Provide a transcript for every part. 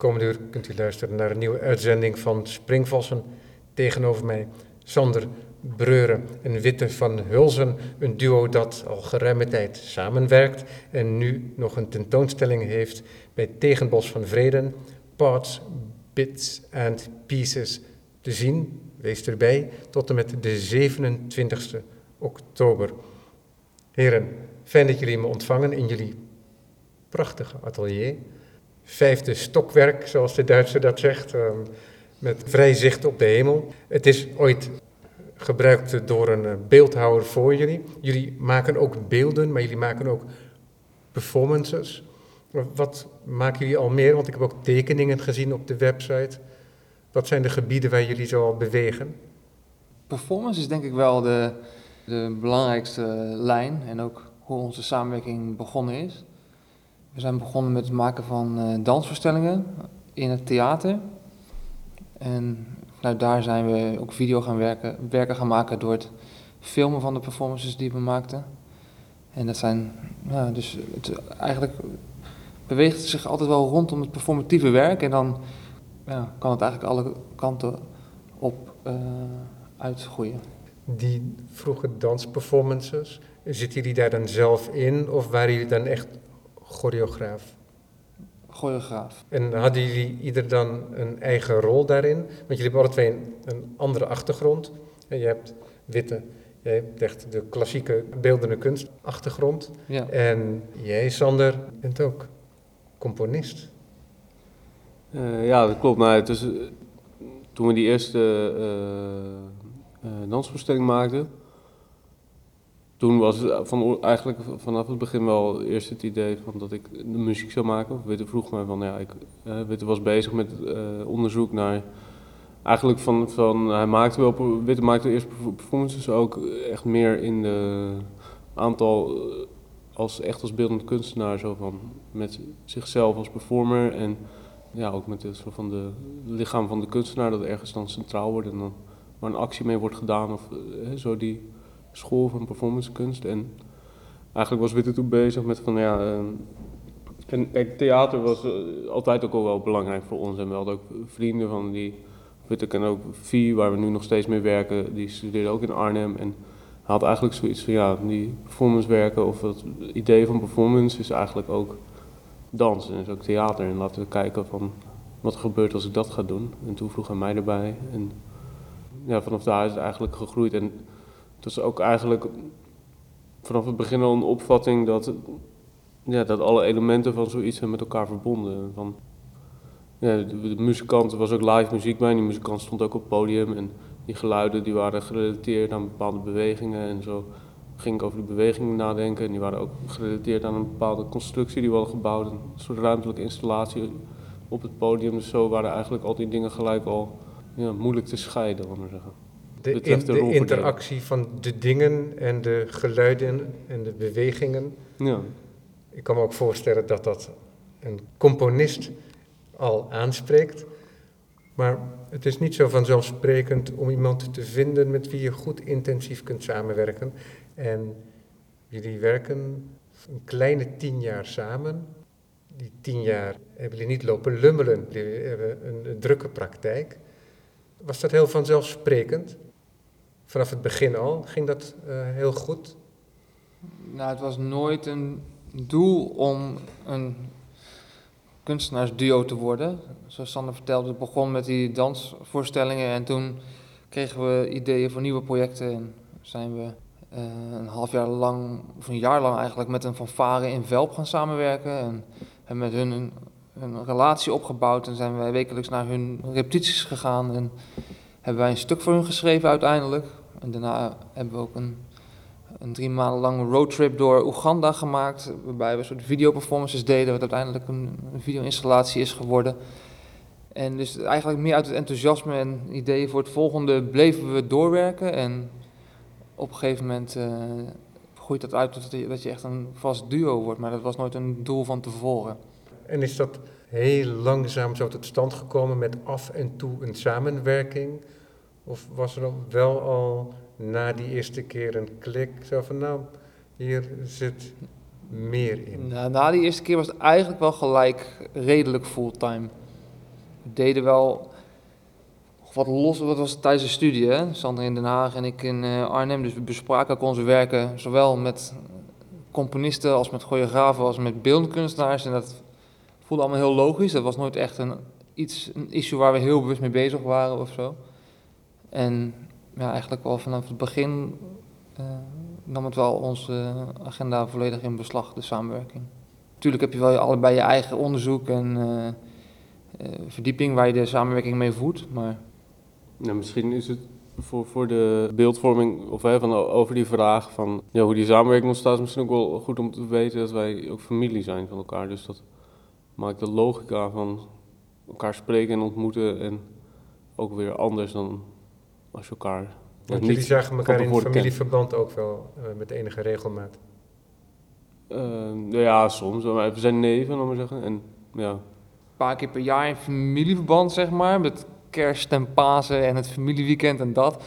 Komende uur kunt u luisteren naar een nieuwe uitzending van Springvossen. Tegenover mij Sander Breuren en Witte van Hulzen, een duo dat al geruime tijd samenwerkt en nu nog een tentoonstelling heeft bij Tegenbos van Vreden, Parts, Bits and Pieces te zien. Wees erbij tot en met de 27 oktober. Heren, fijn dat jullie me ontvangen in jullie prachtige atelier. Vijfde stokwerk, zoals de Duitser dat zegt, ehm, met vrij zicht op de hemel. Het is ooit gebruikt door een eh, beeldhouwer voor jullie. Jullie maken ook beelden, maar jullie maken ook performances. Wat maken jullie al meer? Want ik heb ook tekeningen gezien op de website. Wat zijn de gebieden waar jullie zo al bewegen? Performance is denk ik wel de, de belangrijkste lijn en ook hoe onze samenwerking begonnen is. We zijn begonnen met het maken van uh, dansvoorstellingen in het theater. En daar zijn we ook video gaan werken, werken gaan maken door het filmen van de performances die we maakten. En dat zijn, ja, dus het, eigenlijk beweegt het zich altijd wel rondom het performatieve werk. En dan kan het eigenlijk alle kanten op uh, uitgroeien. Die vroege dansperformances, zitten jullie daar dan zelf in of waren jullie dan echt choreograaf? Choreograaf. En hadden jullie ieder dan een eigen rol daarin? Want jullie hebben alle twee een, een andere achtergrond. En je hebt witte, jij hebt echt de klassieke beeldende kunst achtergrond. Ja. En jij, Sander, bent ook componist. Uh, ja, dat klopt. Nou, dus, toen we die eerste uh, dansvoorstelling maakten, toen was het van, eigenlijk vanaf het begin wel eerst het idee van dat ik de muziek zou maken. Witte vroeg mij van, ja, ik, Witte was bezig met onderzoek naar, eigenlijk van, van hij maakte wel, Witte maakte eerst performances ook echt meer in de aantal als echt als beeldend kunstenaar, zo van met zichzelf als performer en ja, ook met het zo van de lichaam van de kunstenaar dat ergens dan centraal wordt en dan waar een actie mee wordt gedaan of zo die school van performancekunst. En eigenlijk was Witte toen bezig met van ja, uh, en theater was uh, altijd ook al wel belangrijk voor ons en we hadden ook vrienden van die, Witte en ook Vie, waar we nu nog steeds mee werken, die studeerde ook in Arnhem en had eigenlijk zoiets van ja, die performance werken of het idee van performance is eigenlijk ook dans en is ook theater. En laten we kijken van wat gebeurt als ik dat ga doen. En toen vroeg hij mij erbij. En ja, vanaf daar is het eigenlijk gegroeid. En het was ook eigenlijk vanaf het begin al een opvatting dat, ja, dat alle elementen van zoiets zijn met elkaar verbonden. Van, ja, de, muzikant, er was ook live muziek bij, die muzikant stond ook op het podium. En die geluiden die waren gerelateerd aan bepaalde bewegingen en zo ging ik over de bewegingen nadenken. En die waren ook gerelateerd aan een bepaalde constructie die we hadden gebouwd. Een soort ruimtelijke installatie op het podium. Dus zo waren eigenlijk al die dingen gelijk al moeilijk te scheiden, laat maar zeggen. De, in, de, de interactie van de dingen en de geluiden en de bewegingen. Ja. Ik kan me ook voorstellen dat dat een componist al aanspreekt. Maar het is niet zo vanzelfsprekend om iemand te vinden met wie je goed intensief kunt samenwerken. En jullie werken een kleine tien jaar samen. Die tien jaar hebben jullie niet lopen lummelen. Jullie hebben een drukke praktijk. Was dat heel vanzelfsprekend? Vanaf het begin al ging dat uh, heel goed? Nou, het was nooit een doel om een kunstenaarsduo te worden. Zoals Sander vertelde, het begon met die dansvoorstellingen en toen kregen we ideeën voor nieuwe projecten en zijn we uh, een half jaar lang, of een jaar lang eigenlijk, met een fanfare in Velp gaan samenwerken. En hebben met hun een, een, relatie opgebouwd en zijn wij wekelijks naar hun repetities gegaan. En hebben wij een stuk voor hun geschreven uiteindelijk. En daarna hebben we ook een, een drie maanden lange roadtrip door Oeganda gemaakt. Waarbij we een soort videoperformances deden, wat uiteindelijk een, video-installatie is geworden. En dus eigenlijk meer uit het enthousiasme en ideeën voor het volgende bleven we doorwerken. En op een gegeven moment uh, groeit dat uit tot dat je echt een vast duo wordt. Maar dat was nooit een doel van tevoren. En is dat heel langzaam zo tot stand gekomen met af en toe een samenwerking? Of was er wel al na die eerste keer een klik? Zo van nou, hier zit meer in. Na die eerste keer was het eigenlijk wel gelijk redelijk fulltime. we deden wel wat los, wat was tijdens de studie? Sander in Den Haag en ik in eh, Arnhem. Dus we bespraken ook onze werken, zowel met componisten als met choreografen als met beeldkunstenaars. En dat voelde allemaal heel logisch. Dat was nooit echt een, iets, een issue waar we heel bewust mee bezig waren of zo. En ja, eigenlijk wel vanaf het begin uh, nam het wel onze agenda volledig in beslag, de samenwerking. Natuurlijk heb je wel allebei je eigen onderzoek en uh, uh, verdieping waar je de samenwerking mee voert, maar... Nou, misschien is het voor, voor de beeldvorming of hè, van, over die vraag van ja, hoe die samenwerking ontstaat, is misschien ook wel goed om te weten dat wij ook familie zijn van elkaar. Dus dat maakt de logica van elkaar spreken en ontmoeten en ook weer anders dan als je elkaar. Want jullie zagen elkaar in familieverband ook wel uh, met enige regelmaat. Uh, nou ja, soms. We zijn neven, laat maar zeggen. En, ja. Een paar keer per jaar in familieverband, zeg maar. Met kerst en Pasen en het familieweekend en dat.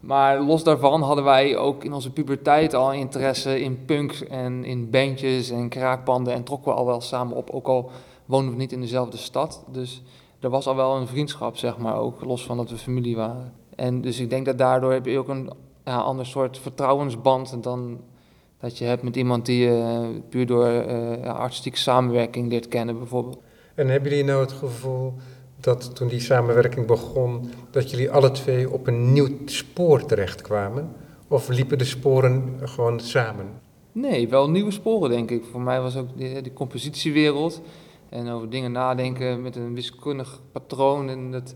Maar los daarvan hadden wij ook in onze puberteit al interesse in punks en in bandjes en kraakpanden. En trokken we al wel samen op, ook al woonden we niet in dezelfde stad. Dus er was al wel een vriendschap, zeg maar, ook los van dat we familie waren. En dus ik denk dat daardoor heb je ook een ja, ander soort vertrouwensband dan dat je hebt met iemand die je uh, puur door uh, artistieke samenwerking leert kennen, bijvoorbeeld. En hebben jullie nou het gevoel dat toen die samenwerking begon, dat jullie alle twee op een nieuw spoor terechtkwamen? Of liepen de sporen gewoon samen? Nee, wel nieuwe sporen, denk ik. Voor mij was ook die, die compositiewereld en over dingen nadenken met een wiskundig patroon. En dat,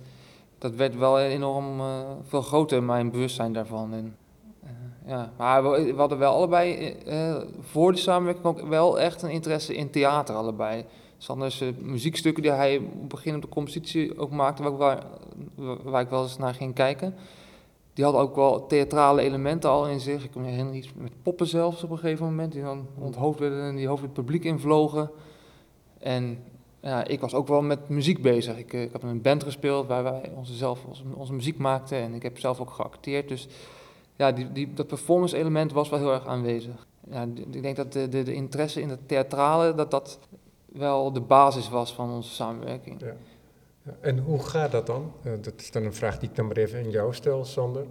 dat werd wel enorm uh, veel groter, mijn bewustzijn daarvan. En, uh, ja. Maar we, hadden wel allebei uh, voor de samenwerking ook wel echt een interesse in theater, allebei. Sanders muziekstukken die hij op het begin op de compositie ook maakte, waar ik, ik wel eens naar ging kijken. Die hadden ook wel theatrale elementen al in zich. Ik me herinner iets met poppen zelfs op een gegeven moment, die dan onthoofd werden en die hoofd het publiek invlogen. En ja, ik was ook wel met muziek bezig. Ik, ik heb een band gespeeld waar wij onze, zelf, onze, muziek maakten en ik heb zelf ook geacteerd. Dus ja, die, die, dat performance element was wel heel erg aanwezig. Ja, ik denk dat de, de, de interesse in het theatrale, dat dat wel de basis was van onze samenwerking. Ja. En hoe gaat dat dan? Uh, dat is dan een vraag die ik dan maar even aan jou stel, Sander.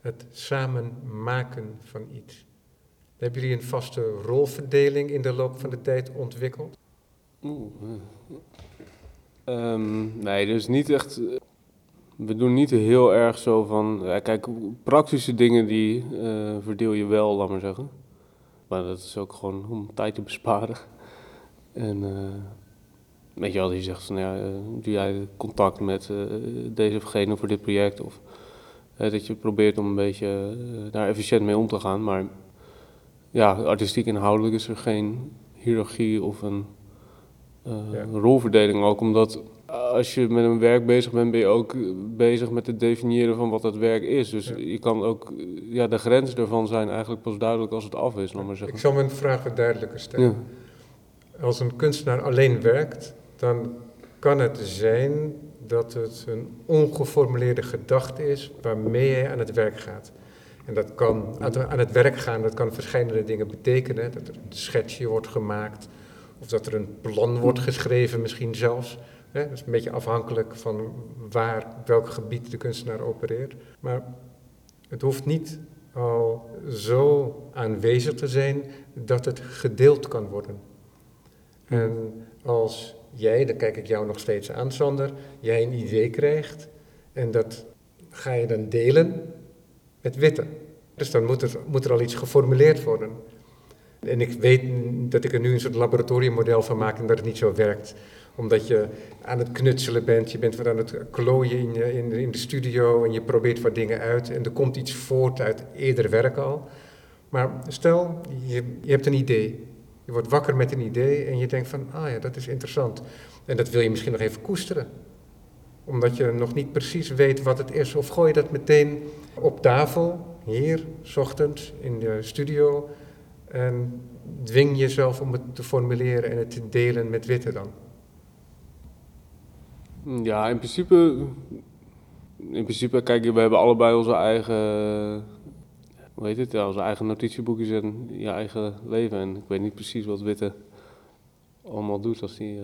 Het samen maken van iets. Hebben jullie een vaste rolverdeling in de loop van de tijd ontwikkeld? Oeh. Um, nee, dus niet echt. We doen niet heel erg zo van. Ja, kijk, praktische dingen die uh, verdeel je wel, laat maar zeggen. Maar dat is ook gewoon om tijd te besparen. En uh, weet je wel, die zegt van ja, uh, doe jij contact met deze of gene voor dit project? Of dat je probeert om een beetje daar efficiënt mee om te gaan. Maar ja, artistiek inhoudelijk is er geen hiërarchie of een ja. rolverdeling ook. Omdat als je met een werk bezig bent, ben je ook bezig met het definiëren van wat dat werk is. Dus ja. je kan ook, ja, de grenzen ervan zijn eigenlijk pas duidelijk als het af is, maar zeggen. Ik zal mijn vraag wat duidelijker stellen. Ja. Als een kunstenaar alleen werkt, dan kan het zijn dat het een ongeformuleerde gedachte is waarmee hij aan het werk gaat. En dat kan aan het werk gaan, dat kan verschillende dingen betekenen. Dat er een schetsje wordt gemaakt, of dat er een plan wordt geschreven, misschien zelfs. Hè? Dat is een beetje afhankelijk van waar, welk gebied de kunstenaar opereert. Maar het hoeft niet al zo aanwezig te zijn dat het gedeeld kan worden. En als jij, dan kijk ik jou nog steeds aan, Sander, jij een idee krijgt en dat ga je dan delen met Witte. Dus dan moet moet er al iets geformuleerd worden. En ik weet dat ik er nu een soort laboratoriummodel van maak en dat het niet zo werkt. Omdat je aan het knutselen bent, je bent wat aan het klooien in, in, in de studio en je probeert wat dingen uit en er komt iets voort uit eerder werk al. Maar stel, je, je hebt een idee. Je wordt wakker met een idee en je denkt van, ah ja, dat is interessant. En dat wil je misschien nog even koesteren. Omdat je nog niet precies weet wat het is. Of gooi je dat meteen op tafel, hier, ochtends, in de studio. En dwing jezelf om het te formuleren en het te delen met Witte dan? Ja, in principe, in principe, kijk, we hebben allebei onze eigen, hoe heet het, ja, onze eigen notitieboekjes en je eigen leven. En ik weet niet precies wat Witte allemaal doet als hij uh,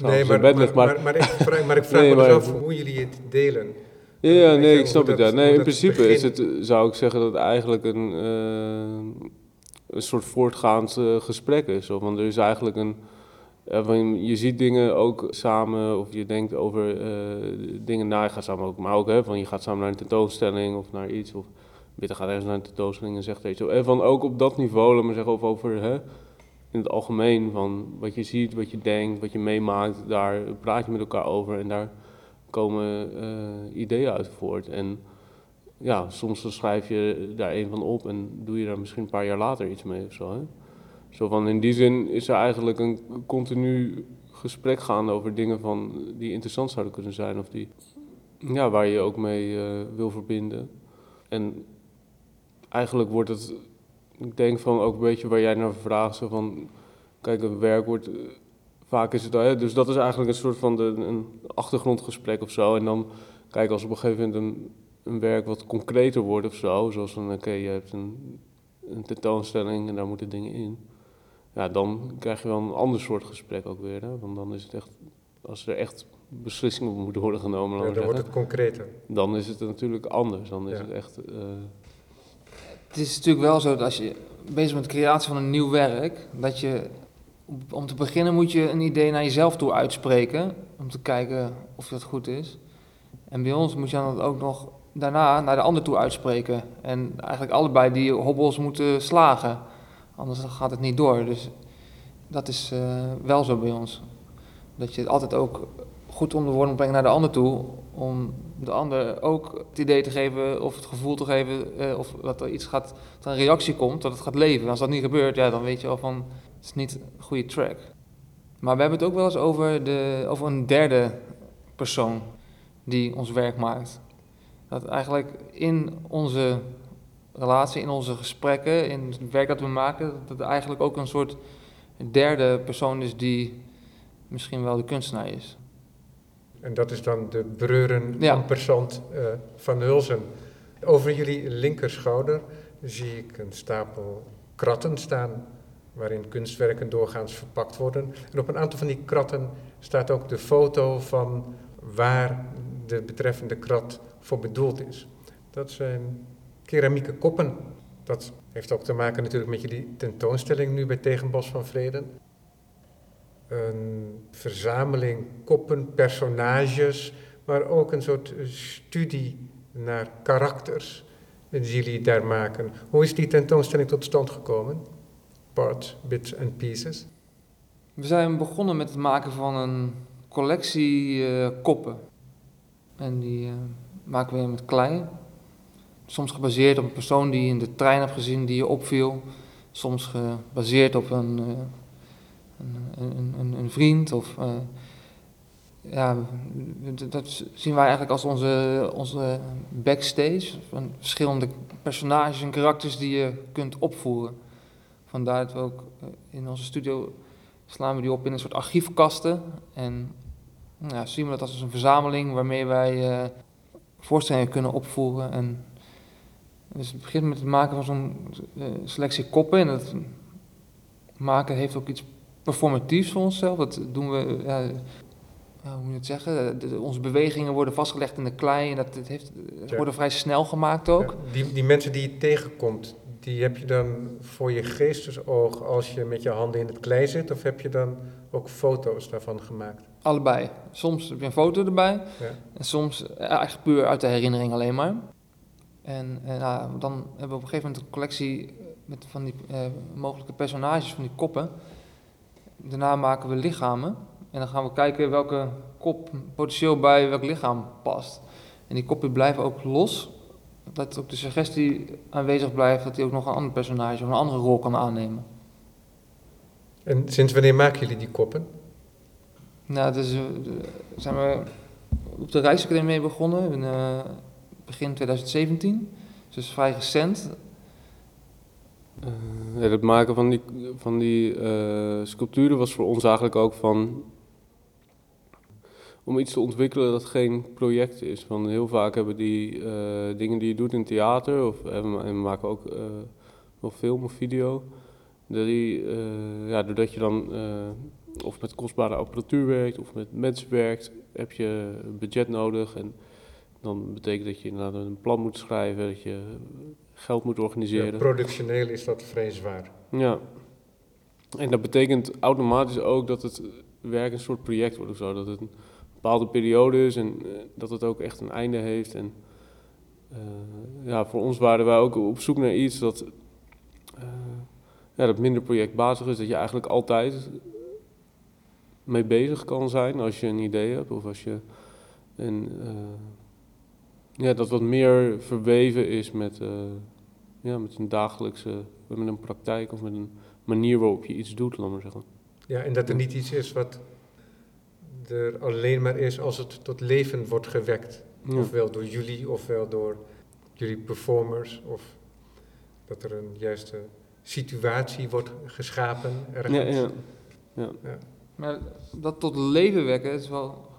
Nee, maar, bed maar, ligt. Maar, maar, maar ik vraag, maar ik vraag Nee, me dus af hoe jullie het delen. ja, nee, ik snap het. Ja. Nee, in principe is het, zou ik zeggen dat het eigenlijk een, eh, een soort voortgaand eh, gesprek is. Of, want er is eigenlijk een. eh, je ziet dingen ook samen, of je denkt over eh, dingen na. Je gaat samen ook, maar ook hè, van je gaat samen naar een tentoonstelling of naar iets. Of Bitte gaat ergens naar een tentoonstelling en zegt iets. En van ook op dat niveau, maar zeggen, of over hè, in het algemeen. Van wat je ziet, wat je denkt, wat je meemaakt. Daar praat je met elkaar over en daar komen ideeën uit voort. En ja, soms schrijf je daar een van op en doe je daar misschien een paar jaar later iets mee of zo. Hè? Zo van in die zin is er eigenlijk een continu gesprek gaande over dingen van, die interessant zouden kunnen zijn of die, ja, waar je ook mee eh, wil verbinden. En eigenlijk wordt het, ik denk van ook een beetje waar jij naar vraagt, zo van, kijk, een werk wordt, eh, vaak is het, hè, dus dat is eigenlijk een soort van de, een achtergrondgesprek of zo. En dan, kijk, als op een gegeven moment een, een werk wat concreter wordt of zo, zoals van, oké, je hebt een, een tentoonstelling en daar moeten dingen in. Ja, dan krijg je wel een ander soort gesprek ook weer. Hè? Want dan is het echt, als er echt beslissingen moeten worden genomen, Ja, dan wordt het concreter. dan is het natuurlijk anders. Dan is Ja. het echt. eh, Het is natuurlijk wel zo dat als je bezig bent met de creatie van een nieuw werk, dat je om- om te beginnen moet je een idee naar jezelf toe uitspreken, om te kijken of dat goed is. En bij ons moet je dan ook nog daarna naar de ander toe uitspreken. En eigenlijk allebei die hobbels moeten slagen, anders gaat het niet door. Dus dat is eh, wel zo bij ons. Dat je het altijd ook goed onder woorden brengen naar de ander toe, om de ander ook het idee te geven of het gevoel te geven eh, of dat er iets gaat, dat er een reactie komt, dat het gaat leven. En als dat niet gebeurt, ja, dan weet je al van, het is niet een goede track. Maar we hebben het ook wel eens over, de, over een derde persoon die ons werk maakt. Dat eigenlijk in onze relatie, in onze gesprekken, in het werk dat we maken, dat het eigenlijk ook een soort derde persoon is die misschien wel de kunstenaar is. En dat is dan de Breuren Ja. ampersand eh, van Hulsen. Over jullie linkerschouder zie ik een stapel kratten staan waarin kunstwerken doorgaans verpakt worden. En op een aantal van die kratten staat ook de foto van waar de betreffende krat voor bedoeld is. Dat zijn keramieke koppen. Dat heeft ook te maken natuurlijk met jullie tentoonstelling nu bij Tegenbos van Vreden een verzameling koppen, personages, maar ook een soort studie naar karakters die jullie daar maken. Hoe is die tentoonstelling tot stand gekomen? Parts, bits and pieces. We zijn begonnen met het maken van een collectie eh, koppen. En die eh, maken we met klei. Soms gebaseerd op een persoon die je in de trein hebt gezien die je opviel. Soms gebaseerd op een, eh, een, een, een, vriend. Of, eh, ja, dat zien wij eigenlijk als onze, onze backstage. Van verschillende personages en karakters die je kunt opvoeren. Vandaar dat we ook in onze studio slaan we die op in een soort archiefkasten. En ja, zien we dat als een verzameling waarmee wij eh, voorstellingen kunnen opvoeren. En dus het begint met het maken van zo'n eh, selectie koppen. En dat maken heeft ook iets performatiefs voor onszelf. Dat doen we, ja, ja, hoe moet je het zeggen? De- onze bewegingen worden vastgelegd in de klei. En dat, het heeft, worden vrij snel gemaakt ook. Ja, die, die mensen die je tegenkomt, die heb je dan voor je geestesoog als je met je handen in het klei zit? Of heb je dan ook foto's daarvan gemaakt? Allebei. Soms heb je een foto erbij. Ja. En soms eh, eigenlijk puur uit de herinnering alleen maar. En, en nou, dan hebben we op een gegeven moment een collectie met van die eh, mogelijke personages van die koppen. Daarna maken we lichamen. En dan gaan we kijken welke kop potentieel bij welk lichaam past. En die koppen blijven ook los. Dat ook de suggestie aanwezig blijft dat hij ook nog een ander personage of een andere rol kan aannemen. En sinds wanneer maken jullie die koppen? Nou, dus zijn we op de Rijksacademie mee begonnen in eh, begin 2017. Dus vrij recent. eh, ja, het maken van die, van die eh, sculpturen was voor ons eigenlijk ook van. Om iets te ontwikkelen dat geen project is. Want heel vaak hebben die eh, dingen die je doet in theater, of, en we en we maken ook eh wel film of video. Dat die, eh, ja, doordat je dan of met kostbare apparatuur werkt of met mensen werkt, heb je een budget nodig. En dan betekent dat je inderdaad een plan moet schrijven, dat je geld moet Ja, organiseren. productioneel is dat vrij zwaar. Ja. En dat betekent automatisch ook dat het werk een soort project wordt of zo. Dat het een bepaalde periode is en eh, dat het ook echt een einde heeft. En eh, ja, voor ons waren wij ook op zoek naar iets dat, eh, ja, dat minder projectbazig is. Dat je eigenlijk altijd mee bezig kan zijn als je een idee hebt. Of als je eh, ja, dat wat meer verweven is met, ja, met een dagelijkse, met een praktijk of met een manier waarop je iets doet, laat maar zeggen. Ja, en dat er niet iets is wat er alleen maar is als het tot leven wordt gewekt. Ja. Ofwel door jullie, ofwel door jullie performers. Of dat er een juiste situatie wordt geschapen ergens. Ja, ja. Maar dat tot leven wekken is wel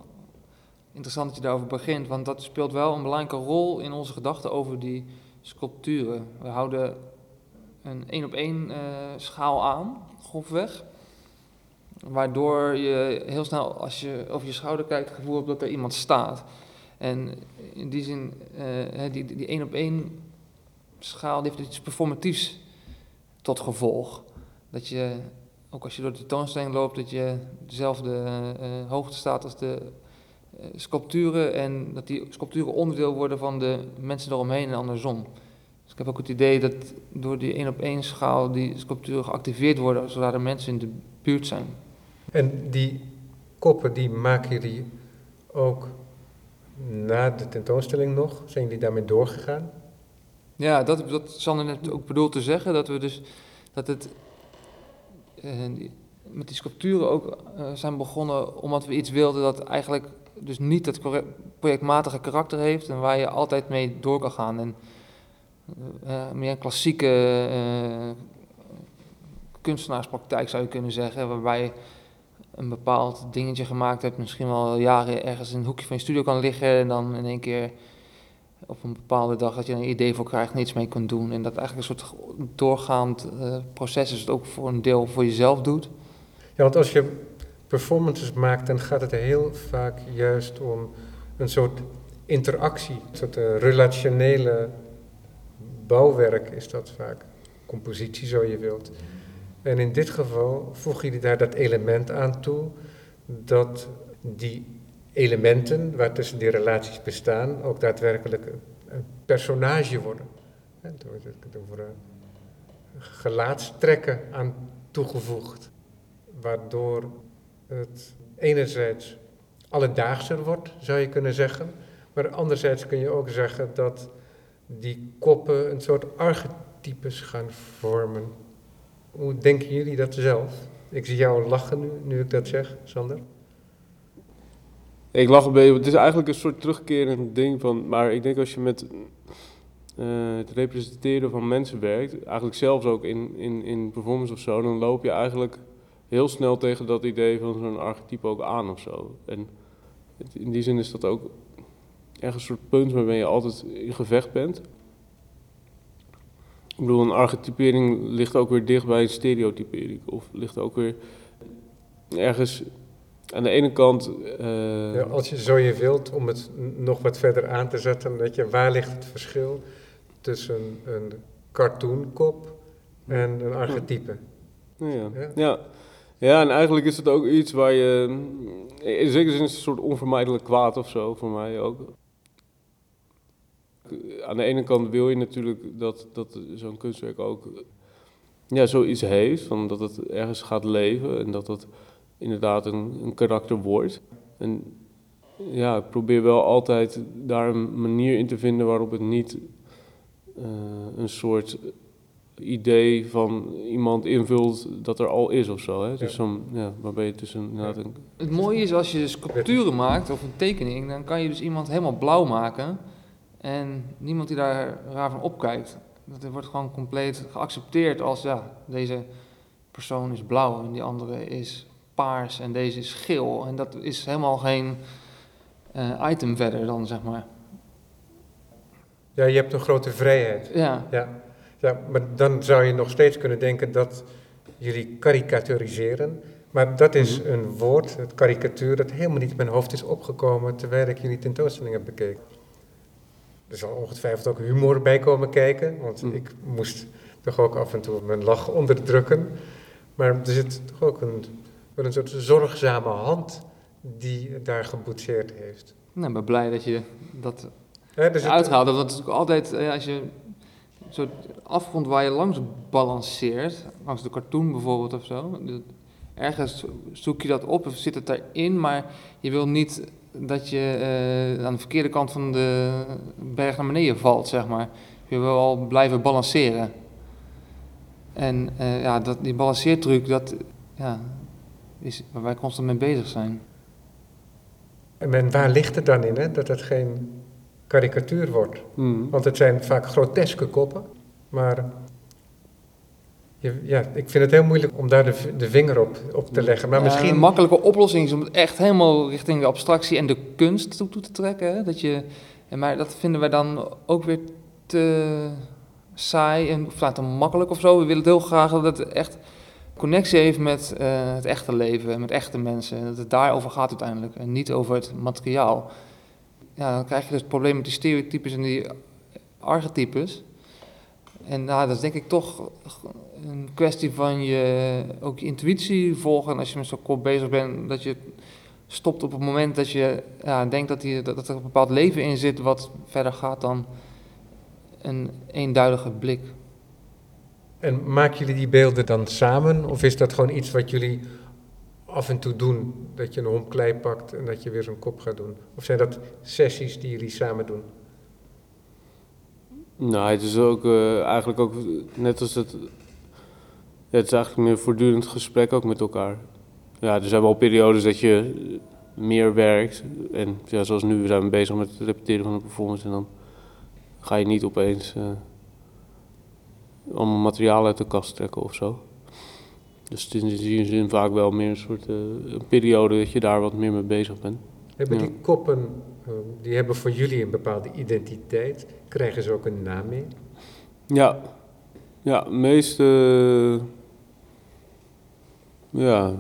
interessant dat je daarover begint, want dat speelt wel een belangrijke rol in onze gedachten over die sculpturen. We houden een één op één eh, schaal aan, grofweg. Waardoor je heel snel, als je over je schouder kijkt, het gevoel hebt dat er iemand staat. En in die zin, eh, die, die één op één schaal die heeft iets performatiefs tot gevolg. Dat je ook als je door de tentoonstelling loopt, dat je dezelfde eh, hoogte staat als de eh, sculpturen en dat die sculpturen onderdeel worden van de mensen eromheen en andersom. Dus ik heb ook het idee dat door die één op één schaal die sculpturen geactiveerd worden zodra er mensen in de buurt zijn. En die koppen, die maken jullie ook na de tentoonstelling nog? Zijn jullie daarmee doorgegaan? Ja, dat, dat Sander net ook bedoeld te zeggen, dat we dus dat het eh, met die sculpturen ook eh, zijn begonnen omdat we iets wilden dat eigenlijk dus niet corre- projectmatige karakter heeft en waar je altijd mee door kan gaan. En eh, eh, meer een klassieke eh, kunstenaarspraktijk zou je kunnen zeggen, waarbij een bepaald dingetje gemaakt hebt, misschien wel jaren ergens in een hoekje van je studio kan liggen en dan in één keer op een bepaalde dag dat je een idee voor krijgt en iets mee kunt doen. En dat eigenlijk een soort doorgaand eh, proces is, het ook voor een deel voor jezelf doet. Ja, want als je performances maakt, dan gaat het heel vaak juist om een soort interactie. Een soort eh, relationele bouwwerk is dat vaak. Compositie, zo je wilt. En in dit geval voegen jullie daar dat element aan toe, dat die elementen waar tussen die relaties bestaan, ook daadwerkelijk een, personage worden. Door, door eh, gelaatstrekken aan toegevoegd waardoor het enerzijds alledaagser wordt, zou je kunnen zeggen. Maar anderzijds kun je ook zeggen dat die koppen een soort archetypes gaan vormen. Hoe denken jullie dat zelf? Ik zie jou lachen nu, nu ik dat zeg, Sander. Ik lach een beetje, het is eigenlijk een soort terugkerend ding van, maar ik denk als je met eh, het representeren van mensen werkt, eigenlijk zelfs ook in, in, in performance of zo, dan loop je eigenlijk heel snel tegen dat idee van zo'n archetype ook aan of zo. En in die zin is dat ook echt een soort punt waarmee je altijd in gevecht bent. Ik bedoel, een archetypering ligt ook weer dicht bij een stereotypering. Of ligt ook weer ergens aan de ene kant... eh, Ja, als je zo je wilt, om het nog wat verder aan te zetten, weet je, waar ligt het verschil tussen een cartoonkop en een archetype? Ja, ja. Ja. ja. Ja, en eigenlijk is het ook iets waar je... In zekere zin is het een soort onvermijdelijk kwaad of zo, voor mij ook. Aan de ene kant wil je natuurlijk dat, dat zo'n kunstwerk ook ja, zoiets heeft, van dat het ergens gaat leven en dat het inderdaad een, een karakter wordt. En ja, ik probeer wel altijd daar een manier in te vinden waarop het niet eh, een soort idee van iemand invult dat er al is of zo. Hè? Dus Ja. zo'n, ja, waarbij je tussen inderdaad een... Het mooie is als je sculpturen maakt of een tekening, dan kan je dus iemand helemaal blauw maken en niemand die daar raar van opkijkt. Dat wordt gewoon compleet geaccepteerd als ja, deze persoon is blauw en die andere is paars en deze is geel. En dat is helemaal geen eh, item verder dan, zeg maar. Ja, je hebt een grote vrijheid. Ja, Ja, ja, maar dan zou je nog steeds kunnen denken dat jullie karikaturiseren. Maar dat is een woord, het karikatuur, dat helemaal niet in mijn hoofd is opgekomen terwijl ik jullie tentoonstelling heb bekeken. Er zal ongetwijfeld ook humor bij komen kijken, want Mm. ik moest toch ook af en toe mijn lach onderdrukken. Maar er zit toch ook een, wel een soort zorgzame hand die daar geboetseerd heeft. Nou, ik ben blij dat je dat Hè, dus het- uithaalt. Dat is natuurlijk altijd, eh, als je zo'n afgrond waar je langs balanceert, langs de cartoon bijvoorbeeld of zo, ergens zoek je dat op of zit het erin, maar je wil niet dat je eh, aan de verkeerde kant van de berg naar beneden valt, zeg maar. Je wil wel blijven balanceren. En eh, ja, dat, die balanceertruc, dat ja, is waar wij constant mee bezig zijn. En waar ligt het dan in, hè, dat het geen karikatuur wordt? Mhm. Want het zijn vaak groteske koppen, maar ja, ik vind het heel moeilijk om daar de, de vinger op, op te leggen. Maar Ja, misschien... Een makkelijke oplossing is om het echt helemaal richting de abstractie en de kunst toe, toe te trekken. Hè? Dat je, maar dat vinden wij dan ook weer te saai en of nou, te makkelijk of zo. We willen het heel graag dat het echt connectie heeft met eh, het echte leven, met echte mensen. En dat het daarover gaat uiteindelijk en niet over het materiaal. Ja, dan krijg je dus het probleem met die stereotypes en die archetypes. En nou, dat is denk ik toch een kwestie van je ook je intuïtie volgen. En als je met zo'n kop bezig bent, dat je stopt op het moment dat je ja, denkt dat, die, dat, dat er een bepaald leven in zit wat verder gaat dan een eenduidige blik. En maken jullie die beelden dan samen? Of is dat gewoon iets wat jullie af en toe doen? Dat je een homp klei pakt en dat je weer zo'n kop gaat doen? Of zijn dat sessies die jullie samen doen? Nou, het is ook eh, eigenlijk ook net als het. Ja, het is eigenlijk meer voortdurend gesprek ook met elkaar. Ja, er zijn wel periodes dat je meer werkt. En ja, zoals nu, we zijn bezig met het repeteren van een performance. En dan ga je niet opeens eh, allemaal materiaal uit de kast trekken of zo. Dus het is in die zin vaak wel meer een soort eh, een periode dat je daar wat meer mee bezig bent. Hebben Ja. die koppen, eh, die hebben voor jullie een bepaalde identiteit? Krijgen ze ook een naam mee? Ja, ja, meeste. Ja,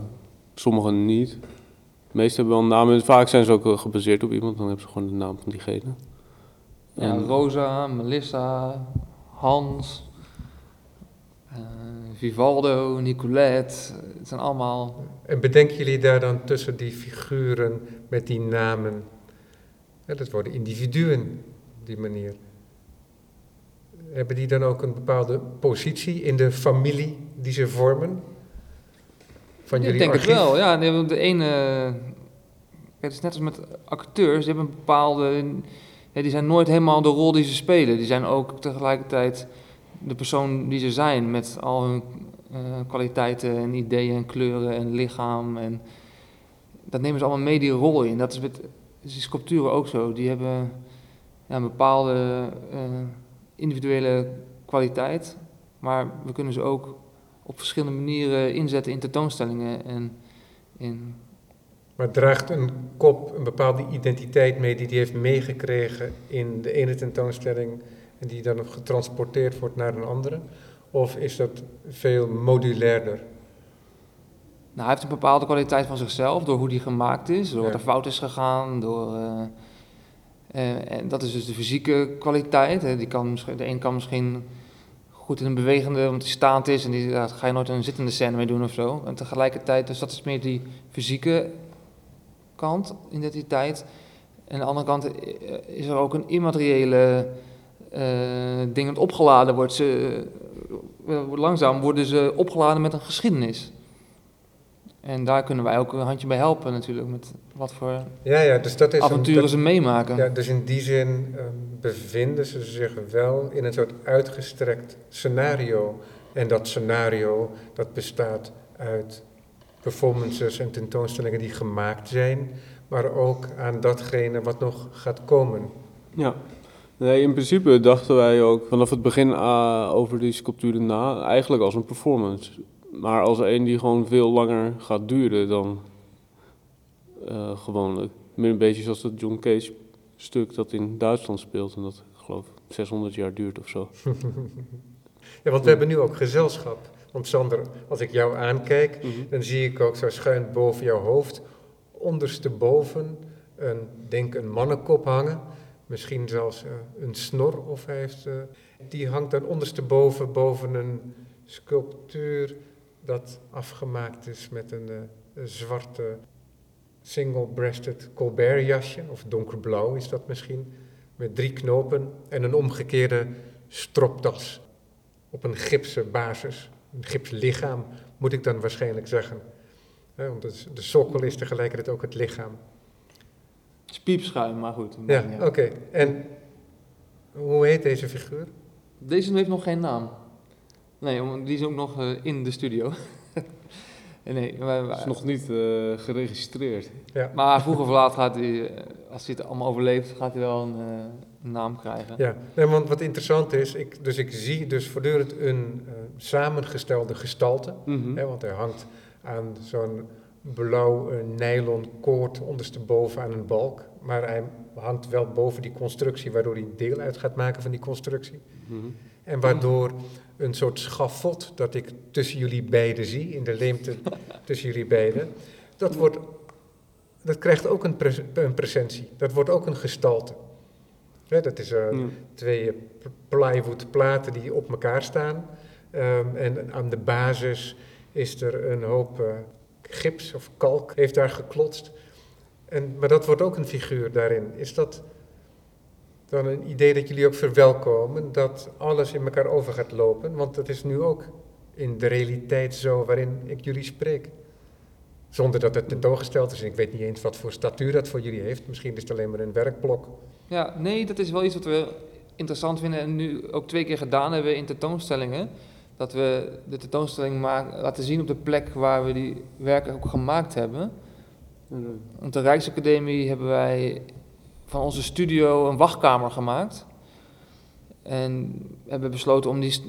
sommigen niet. De meeste hebben wel een naam en vaak zijn ze ook wel gebaseerd op iemand, dan hebben ze gewoon de naam van diegene. Ja, En- Rosa, Melissa, Hans, eh, Vivaldo, Nicolette. Het zijn allemaal En bedenken jullie daar dan tussen die figuren met die namen? Ja, dat worden individuen op die manier. Hebben die dan ook een bepaalde positie in de familie die ze vormen? Van ik jullie denk archief? het wel, ja. De ene, het is net als met acteurs, die hebben een bepaalde, die zijn nooit helemaal de rol die ze spelen. Die zijn ook tegelijkertijd de persoon die ze zijn, met al hun eh, kwaliteiten en ideeën en kleuren en lichaam. En dat nemen ze allemaal mee die rol in. Dat is met is die sculpturen ook zo. Die hebben ja, een bepaalde eh, individuele kwaliteit, maar we kunnen ze ook op verschillende manieren inzetten in tentoonstellingen en in Maar draagt een kop een bepaalde identiteit mee die hij heeft meegekregen in de ene tentoonstelling en die dan getransporteerd wordt naar een andere? Of is dat veel modulairder? Nou, hij heeft een bepaalde kwaliteit van zichzelf door hoe die gemaakt is, door wat er fout is gegaan, door. eh, eh, en dat is dus de fysieke kwaliteit. Hè. Die kan misschien, de een kan misschien goed in een bewegende, want die staand is en die daar ga je nooit een zittende scène mee doen of zo. En tegelijkertijd, dus dat is meer die fysieke kant, identiteit. En aan de andere kant eh, is er ook een immateriële eh ding opgeladen wordt. Ze, eh, langzaam worden ze opgeladen met een geschiedenis. En daar kunnen wij ook een handje bij helpen natuurlijk, met wat voor Ja, ja, dus dat is een- avonturen dat- ze meemaken. Ja, dus in die zin ehm, bevinden ze zich wel in een soort uitgestrekt scenario. En dat scenario dat bestaat uit performances en tentoonstellingen die gemaakt zijn, maar ook aan datgene wat nog gaat komen. Ja. Nee, in principe dachten wij ook vanaf het begin ah, over die sculpturen na, eigenlijk als een performance. Maar als een die gewoon veel langer gaat duren dan eh, gewoonlijk. Meer een beetje zoals dat John Cage stuk dat in Duitsland speelt en dat, ik geloof, 600 jaar duurt of zo. Ja, want we hebben nu ook gezelschap Want Sander, als ik jou aankijk, Mhm. dan zie ik ook zo schuin boven jouw hoofd, ondersteboven, een, denk een mannenkop hangen. Misschien zelfs eh, een snor of hij heeft. eh, die hangt dan ondersteboven boven een sculptuur dat afgemaakt is met een, eh, een zwarte single-breasted Colbert jasje, of donkerblauw is dat misschien, met drie knopen en een omgekeerde stropdas op een gipsen basis, een gipslichaam moet ik dan waarschijnlijk zeggen. Hè, want de, sokkel is tegelijkertijd ook het lichaam. Het is piepschuim, maar goed. Ja, oké. En hoe heet deze figuur? Deze heeft nog geen naam. Nee, die is ook nog eh, in de studio. nee, Het is nog niet eh, geregistreerd. Maar vroeger of laat gaat hij, eh, als hij het allemaal overleeft, gaat hij wel een, eh, naam krijgen. Ja, nee, want wat interessant is, ik, dus ik zie dus voortdurend een eh, samengestelde gestalte. Mhm. Hè, want hij hangt aan zo'n blauw nylon koord ondersteboven aan een balk. Maar hij hangt wel boven die constructie, waardoor hij deel uit gaat maken van die constructie. Mhm. En waardoor een soort schafot dat ik tussen jullie beiden zie, in de leemte tussen jullie beiden, dat, wordt, dat krijgt ook een, een presentie. Dat wordt ook een gestalte. Hè, dat is eh, Ja. twee eh, pl- plywood platen die op elkaar staan. Ehm, en aan de basis is er een hoop eh, gips of kalk, heeft daar geklotst. En, maar dat wordt ook een figuur daarin. Is dat dan een idee dat jullie ook verwelkomen, dat alles in elkaar over gaat lopen? Want dat is nu ook in de realiteit zo waarin ik jullie spreek. Zonder dat het tentoongesteld is. En ik weet niet eens wat voor statuur dat voor jullie heeft. Misschien is het alleen maar een werkblok. Ja, nee, dat is wel iets wat we interessant vinden en nu ook twee keer gedaan hebben in tentoonstellingen. Dat we de tentoonstelling maken, laten zien op de plek waar we die werken ook gemaakt hebben. Op de Rijksacademie hebben wij van onze studio een wachtkamer gemaakt. En hebben besloten om die,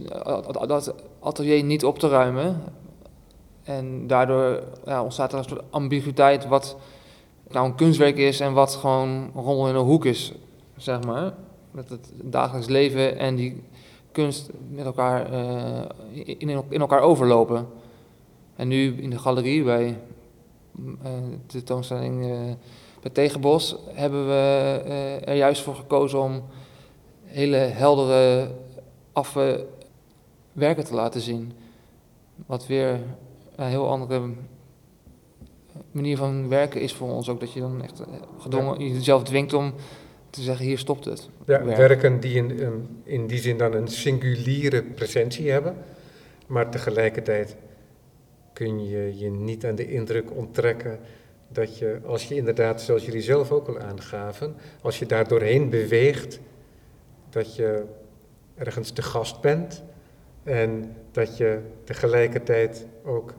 dat- atelier niet op te ruimen. En daardoor ja, ontstaat er een soort ambiguïteit wat nou een kunstwerk is en wat gewoon rommel in een hoek is, zeg maar. Dat het dagelijks leven en die kunst met elkaar eh, in, in elkaar overlopen. En nu in de galerie bij eh, de tentoonstelling eh, bij Tegenbos hebben we eh, er juist voor gekozen om hele heldere, affe werken te laten zien. Wat weer een heel andere manier van werken is voor ons ook. Dat je dan echt eh, gedwongen jezelf dwingt om te zeggen, hier stopt het. Ja, werk. werken die in, in, in die zin dan een singuliere presentie hebben. Maar tegelijkertijd kun je je niet aan de indruk onttrekken dat je, als je inderdaad, zoals jullie zelf ook al aangaven, als je daar doorheen beweegt, dat je ergens te gast bent en dat je tegelijkertijd ook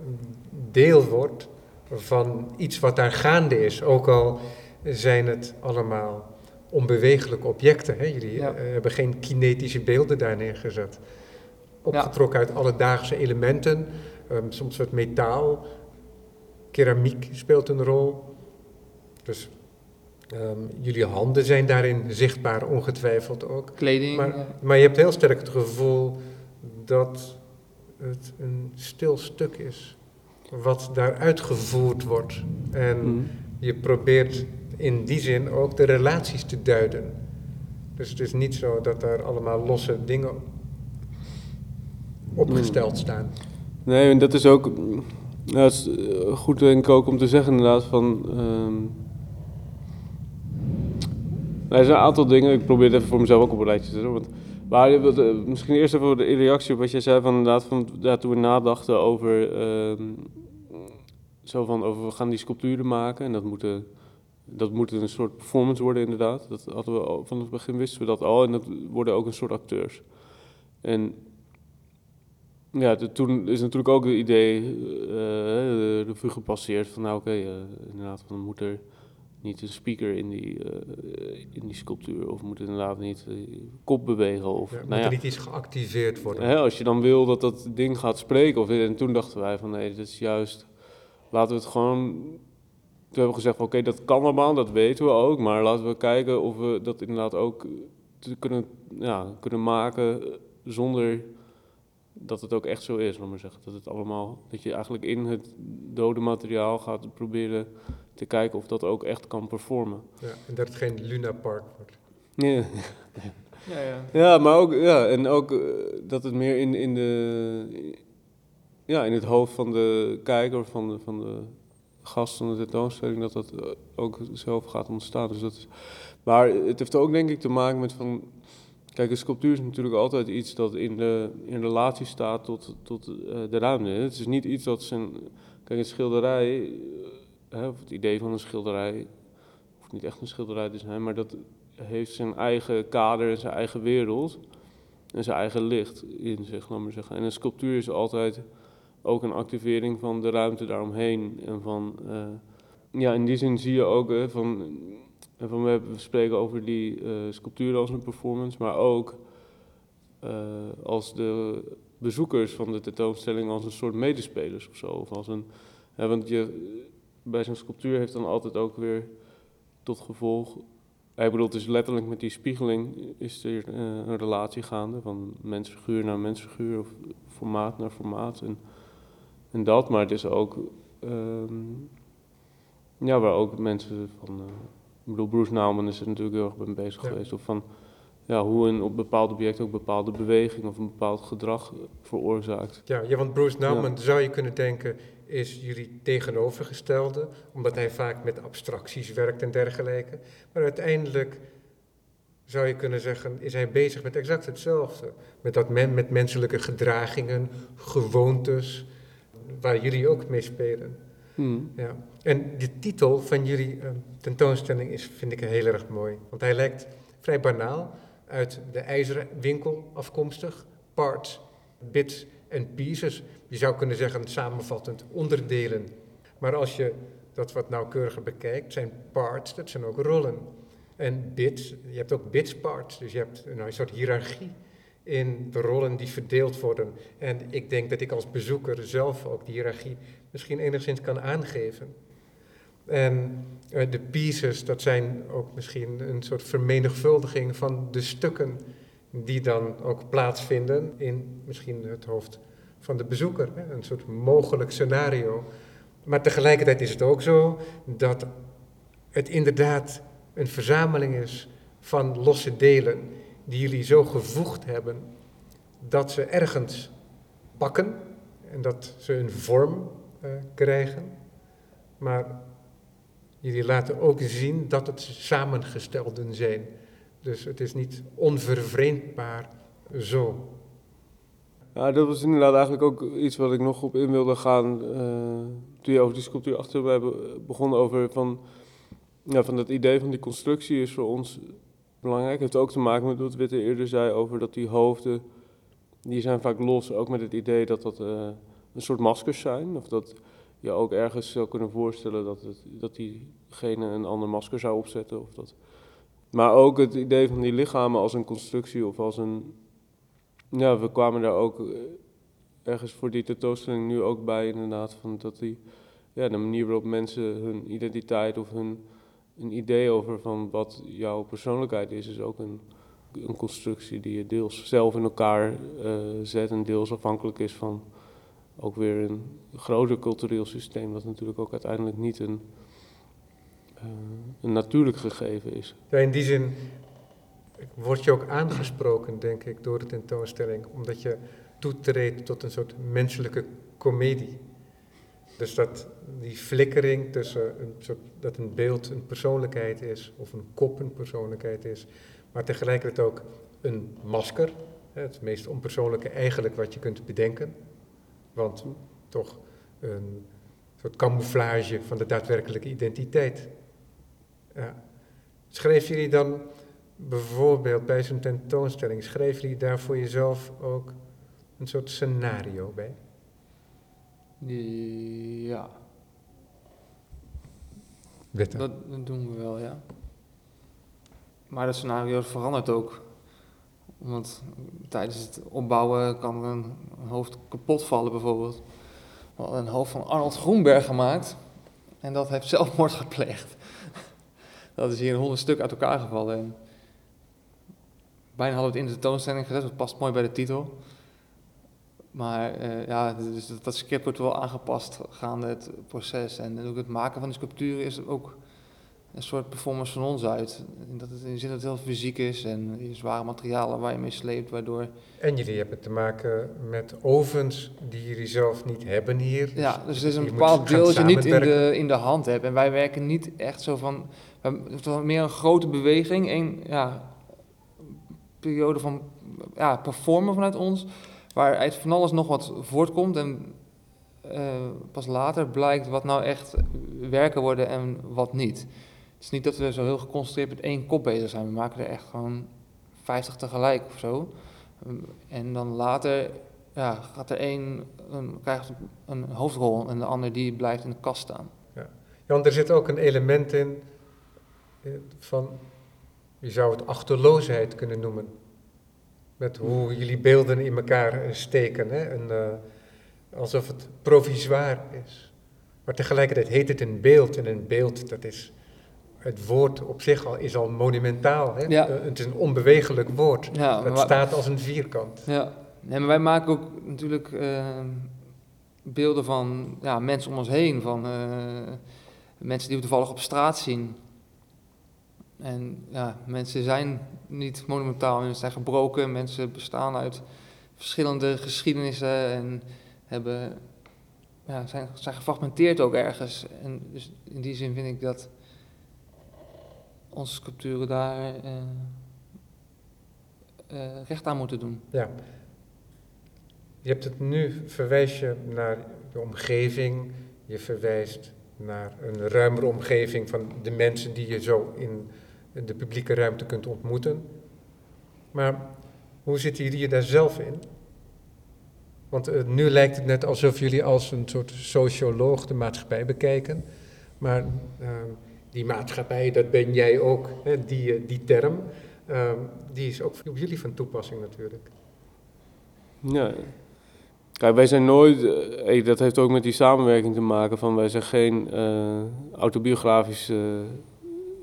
deel wordt van iets wat daar gaande is. Ook al zijn het allemaal onbewegelijke objecten. Hè? Jullie Ja. eh, hebben geen kinetische beelden daar neergezet. Opgetrokken uit alledaagse elementen, ehm, soms wat metaal, keramiek speelt een rol. Dus ehm, jullie handen zijn daarin zichtbaar, ongetwijfeld ook. Kleding. Maar, maar je hebt heel sterk het gevoel dat het een stil stuk is, wat daar uitgevoerd wordt. En Mhm. je probeert in die zin ook de relaties te duiden. Dus het is niet zo dat daar allemaal losse dingen opgesteld staan. Nee, en dat is ook. Ja, is eh, goed denk ik ook om te zeggen inderdaad van. ehm, er zijn een aantal dingen, ik probeer het even voor mezelf ook op een rijtje te zetten. Want, maar eh, misschien eerst even de reactie op wat jij zei van inderdaad van ja, toen we nadachten over. ehm, zo van over we gaan die sculpturen maken en dat moeten. Dat moet een soort performance worden, inderdaad. Dat hadden we al, van het begin wisten we dat al. En dat worden ook een soort acteurs. En ja, de- toen is natuurlijk ook het idee eh, de revue gepasseerd van nou oké, eh, inderdaad, van moet er niet een speaker in die, eh, in die sculptuur of moet inderdaad niet eh, kop bewegen of Ja, moet nou er ja, niet iets geactiveerd worden? hè, als je dan wil dat dat ding gaat spreken of en toen dachten wij van nee, dat is juist laten we het gewoon toen hebben we gezegd van oké, dat kan allemaal, dat weten we ook, maar laten we kijken of we dat inderdaad ook te kunnen, ja, kunnen maken zonder dat het ook echt zo is, laat maar zeggen. Dat, het allemaal, dat je eigenlijk in het dode materiaal gaat proberen te kijken of dat ook echt kan performen. Ja, en dat het geen Luna Park wordt. Ja, Ja, ja. ja maar ook, ja, en ook eh, dat het meer in, in, de, ja, in het hoofd van de kijker, van de, van de gast van de tentoonstelling, dat dat eh, ook zelf gaat ontstaan. Dus dat is, maar het heeft ook denk ik te maken met van Kijk, een sculptuur is natuurlijk altijd iets dat in, de, in relatie staat tot, tot uh, de ruimte. Het is niet iets dat zijn. Kijk, een schilderij, hè, of het idee van een schilderij, hoeft niet echt een schilderij te zijn, maar dat heeft zijn eigen kader en zijn eigen wereld en zijn eigen licht in zich, laat maar zeggen. En een sculptuur is altijd ook een activering van de ruimte daaromheen. En van, uh, ja, in die zin zie je ook van en van we, spreken over die uh, sculpturen als een performance, maar ook uh, als de bezoekers van de tentoonstelling als een soort medespelers of zo. Of als een, want je, bij zo'n sculptuur heeft dan altijd ook weer tot gevolg. Ik bedoel, het is letterlijk met die spiegeling is er uh, een relatie gaande van mensfiguur naar mensfiguur of formaat naar formaat en, en dat. Maar het is ook, um, ja, waar ook mensen van ik bedoel, Bruce Nauman is er natuurlijk heel erg mee bezig Ja. geweest. Of van ja, hoe een op bepaald object ook bepaalde beweging of een bepaald gedrag veroorzaakt. Ja, ja want Bruce Nauman zou je kunnen denken is jullie tegenovergestelde, omdat hij vaak met abstracties werkt en dergelijke. Maar uiteindelijk zou je kunnen zeggen, is hij bezig met exact hetzelfde. Met dat men met menselijke gedragingen, gewoontes, waar jullie ook mee spelen. Hmm. Ja. En de titel van jullie uh, tentoonstelling is, vind ik heel erg mooi. Want hij lijkt vrij banaal, uit de ijzeren winkel afkomstig. Parts, bits en pieces. Je zou kunnen zeggen samenvattend onderdelen. Maar als je dat wat nauwkeuriger bekijkt, zijn parts, dat zijn ook rollen. En bits, je hebt ook bits parts, dus je hebt een soort hiërarchie in de rollen die verdeeld worden. En ik denk dat ik als bezoeker zelf ook die hiërarchie misschien enigszins kan aangeven. En uh, de pieces, dat zijn ook misschien een soort vermenigvuldiging van de stukken die dan ook plaatsvinden in misschien het hoofd van de bezoeker. Hè? Een soort mogelijk scenario. Maar tegelijkertijd is het ook zo dat het inderdaad een verzameling is van losse delen die jullie zo gevoegd hebben dat ze ergens pakken en dat ze een vorm uh, krijgen. Maar jullie laten ook zien dat het samengestelden zijn. Dus het is niet onvervreemdbaar zo. Ja, dat was inderdaad eigenlijk ook iets wat ik nog op in wilde gaan. Uh, toen je over die sculptuur achter me hebben begonnen over van, ja, van dat idee van die constructie is voor ons belangrijk. Het heeft ook te maken met wat Witte eerder zei over dat die hoofden, die zijn vaak los. Ook met het idee dat dat uh, een soort maskers zijn. Of dat je ook ergens zou kunnen voorstellen dat, het, dat diegene een ander masker zou opzetten. Of dat. Maar ook het idee van die lichamen als een constructie of als een... Ja, we kwamen daar ook eh, ergens voor die tentoonstelling nu ook bij inderdaad. Van dat die, ja, de manier waarop mensen hun identiteit of hun een idee over van wat jouw persoonlijkheid is, is ook een, een constructie die je deels zelf in elkaar uh, zet en deels afhankelijk is van ook weer een groter cultureel systeem, wat natuurlijk ook uiteindelijk niet een, uh, een natuurlijk gegeven is. Ja, in die zin word je ook aangesproken, denk ik, door de tentoonstelling, omdat je toetreedt tot een soort menselijke komedie. Dus dat die flikkering tussen een soort, dat een beeld een persoonlijkheid is, of een kop een persoonlijkheid is, maar tegelijkertijd ook een masker, het meest onpersoonlijke eigenlijk wat je kunt bedenken. Want toch een soort camouflage van de daadwerkelijke identiteit. Ja. Schreef jullie dan bijvoorbeeld bij zo'n tentoonstelling, schreef jullie daar voor jezelf ook een soort scenario bij? Ja. Dat, dat doen we wel, ja. Maar dat scenario verandert ook. Want tijdens het opbouwen kan er een, een hoofd kapot vallen bijvoorbeeld. We hadden een hoofd van Arnold Groenberg gemaakt. En dat heeft zelfmoord gepleegd. dat is hier in honderd stuk uit elkaar gevallen. En bijna hadden we het in de tentoonstelling gezet, dat past mooi bij de titel. Maar eh, ja, dus dat, dat script wordt wel aangepast gaande het proces. En ook het maken van de sculpturen is ook een soort performance van ons uit. Dat het in de zin dat het heel fysiek is en zware materialen waar je mee sleept, waardoor... En jullie hebben te maken met ovens die jullie zelf niet hebben hier. Ja, dus het is een je bepaald deel dat je niet in de, in de hand hebt. En wij werken niet echt zo van... we hebben- Het wel meer een grote beweging, een ja, periode van ja, performen vanuit ons, waaruit van alles nog wat voortkomt. En eh, pas later blijkt wat nou echt werken worden en wat niet. Het is niet dat we zo heel geconcentreerd met één kop bezig zijn. We maken er echt gewoon 50 tegelijk of zo. En dan later ja, gaat er één, een, krijgt een hoofdrol en de ander die blijft in de kast staan. Ja, want er zit ook een element in eh, van, je zou het achterloosheid kunnen noemen. Met hoe jullie beelden in elkaar eh, steken. Hè? En, eh, alsof het provisoir is. Maar tegelijkertijd heet het een beeld. En een beeld, dat is, het woord op zich al, is al monumentaal. Hè? Ja. Eh, Het is een onbewegelijk woord. Ja, Dat maar- staat als een vierkant. Ja, nee, maar wij maken ook natuurlijk beelden van ja, mensen om ons heen, van mensen die we toevallig op straat zien. En ja, mensen zijn niet monumentaal, mensen zijn gebroken, mensen bestaan uit verschillende geschiedenissen en hebben, ja, zijn, zijn gefragmenteerd ook ergens. En dus in die zin vind ik dat onze sculpturen daar eh, eh, recht aan moeten doen. Ja. Je hebt het nu, verwijs je naar je omgeving, je verwijst naar een ruimere omgeving van de mensen die je zo in de publieke ruimte kunt ontmoeten. Maar hoe zitten jullie daar zelf in? Want eh, nu lijkt het net alsof jullie als een soort socioloog de maatschappij bekijken. Maar eh, die maatschappij, dat ben jij ook, hè, die, eh, die term, eh, die is ook op jullie van toepassing natuurlijk. Ja. Kijk, wij zijn nooit, eh, dat heeft ook met die samenwerking te maken, van wij zijn geen eh,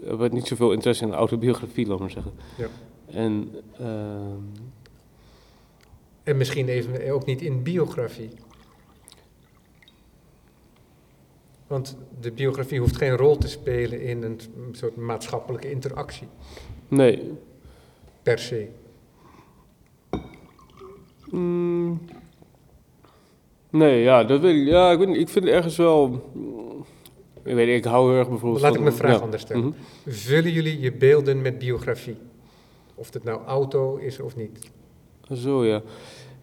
hebben niet zoveel interesse in de autobiografie, laat maar zeggen. Ja. En ehm, En misschien even ook niet in biografie. Want de biografie hoeft geen rol te spelen in een soort maatschappelijke interactie, nee. per se. Mm. nee, ja, dat weet ik. Ja, ik, weet niet, ik vind het ergens wel. Ik weet ik hou heel erg bijvoorbeeld. Laat ik mijn vraag ja. anders stellen. Mhm. Vullen jullie je beelden met biografie? Of het nou auto is of niet? Zo ja.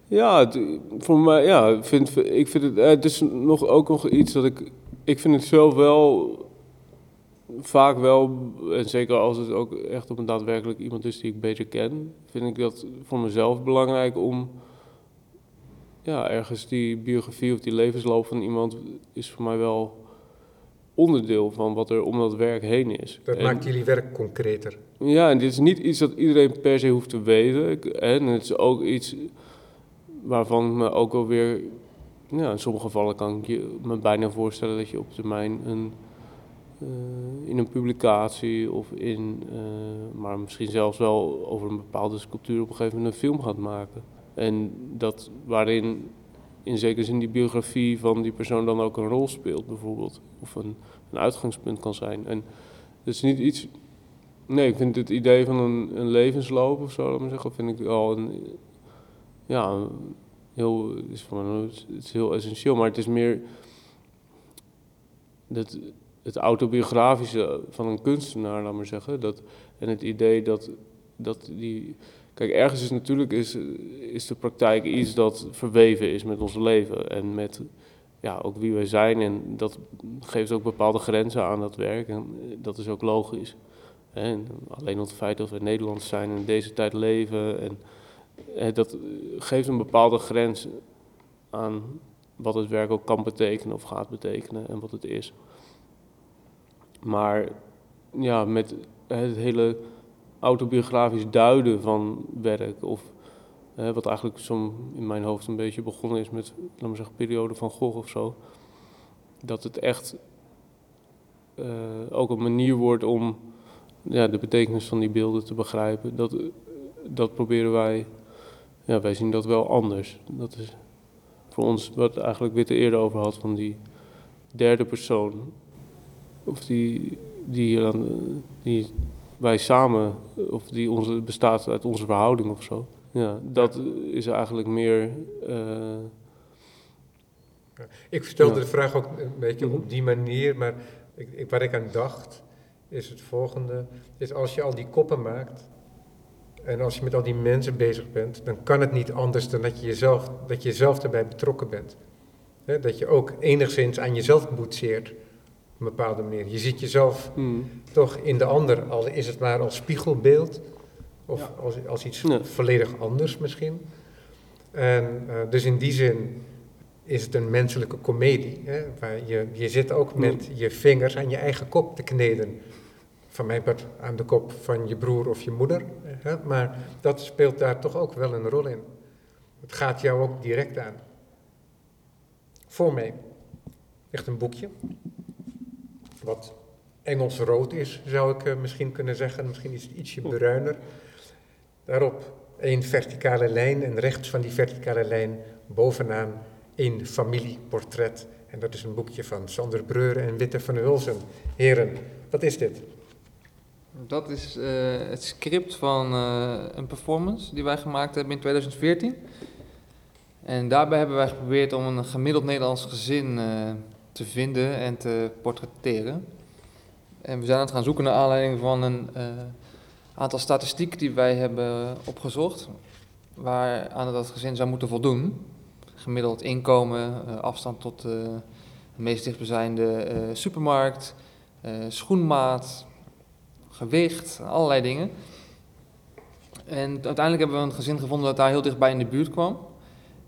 Ja, het- voor mij, ja, vind, ik vind het, eh, het is nog, ook nog iets dat ik, ik vind het zelf wel, vaak wel, en zeker als het ook echt op een daadwerkelijk iemand is die ik beter ken, vind ik dat voor mezelf belangrijk om, ja, ergens die biografie of die levensloop van iemand is voor mij wel onderdeel van wat er om dat werk heen is. Dat En- maakt jullie werk concreter. ja, en dit is niet iets dat iedereen per se hoeft te weten. En het is ook iets waarvan ik me ook wel weer... Ja, in sommige gevallen kan ik je me bijna voorstellen dat je op termijn een, eh, in een publicatie of in... eh, maar misschien zelfs wel over een bepaalde sculptuur op een gegeven moment een film gaat maken. En dat waarin in zekere zin die biografie van die persoon dan ook een rol speelt bijvoorbeeld. Of een, een uitgangspunt kan zijn. En het is niet iets... Nee, ik vind het idee van een, een levensloop of zo, laat maar zeggen, vind ik al een, ja, heel, is, voor het is heel essentieel, maar het is meer dat, het autobiografische van een kunstenaar, laat maar zeggen, dat, en het idee dat, dat die, kijk, ergens is natuurlijk is, is de praktijk iets dat verweven is met ons leven en met, ja, ook wie wij zijn en dat geeft ook bepaalde grenzen aan dat werk en dat is ook logisch. En alleen al het feit dat we Nederlands zijn en in deze tijd leven. En, eh, dat eh, geeft een bepaalde grens aan wat het werk ook kan betekenen of gaat betekenen en wat het is. Maar ja, met het hele autobiografisch duiden van werk, of wat eigenlijk zo in mijn hoofd een beetje begonnen is met, laten we zeggen, periode van Gogh of zo. Dat het echt eh, ook een manier wordt om ja, de betekenis van die beelden te begrijpen. Dat, dat proberen wij, ja, wij zien dat wel anders. Dat is, voor ons, wat eigenlijk Witte eerder over had, van die derde persoon. Of die, die, die wij samen, of die onze, bestaat uit onze verhouding of zo. Ja, dat is eigenlijk meer. eh, Ik stelde Ja. de vraag ook een beetje Mhm. op die manier, maar ik, ik, waar ik aan dacht is het volgende. Is als je al die koppen maakt en als je met al die mensen bezig bent, dan kan het niet anders dan dat je jezelf, dat je zelf erbij betrokken bent. Dat je ook enigszins aan jezelf boetseert op een bepaalde manier. Je ziet jezelf hmm. toch in de ander, al is het maar als spiegelbeeld of Ja. als, als iets Ja. volledig anders misschien. En eh, dus in die zin is het een menselijke komedie. Hè, waar je, je zit ook met je vingers aan je eigen kop te kneden. Van mij part aan de kop van je broer of je moeder. Hè, maar dat speelt daar toch ook wel een rol in. Het gaat jou ook direct aan. Voor mij ligt een boekje. Wat Engels rood is, zou ik eh, misschien kunnen zeggen. Misschien is het ietsje bruiner. Daarop één verticale lijn en rechts van die verticale lijn bovenaan één familieportret. En dat is een boekje van Sander Breuren en Witte van Hulsen. Heren, wat is dit? Dat is eh, het script van eh, een performance die wij gemaakt hebben in 2014. En daarbij hebben wij geprobeerd om een gemiddeld Nederlands gezin eh, te vinden en te portretteren. En we zijn het gaan zoeken naar aanleiding van een aantal statistieken die wij hebben opgezocht. Waar aan dat gezin zou moeten voldoen. Gemiddeld inkomen, eh, afstand tot de meest dichtbijzijnde eh, supermarkt, eh, schoenmaat, gewicht, allerlei dingen. En uiteindelijk hebben we een gezin gevonden dat daar heel dichtbij in de buurt kwam.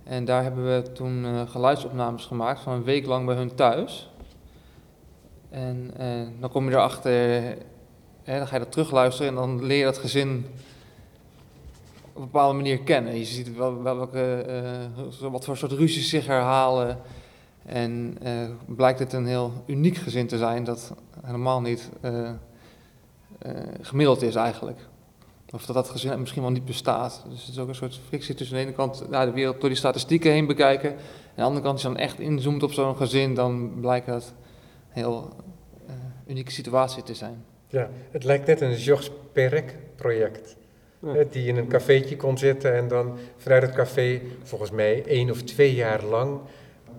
En daar hebben we toen geluidsopnames gemaakt van een week lang bij hun thuis. En dan kom je erachter, dan ga je dat terugluisteren en dan leer je dat gezin op een bepaalde manier kennen. Je ziet wel, wel welke, eh, wat voor soort ruzies zich herhalen. En eh, blijkt het een heel uniek gezin te zijn dat helemaal niet eh, gemiddeld is eigenlijk. Of dat dat gezin misschien wel niet bestaat. Dus het is ook een soort frictie tussen aan de ene kant ja, de wereld door die statistieken heen bekijken. En aan de andere kant, als je dan echt inzoomt op zo'n gezin, dan blijkt dat een heel unieke situatie te zijn. Ja, het lijkt net een Georges Perec project. Ja. Die in een cafeetje kon zitten en dan vanuit het café, volgens mij één of twee jaar lang,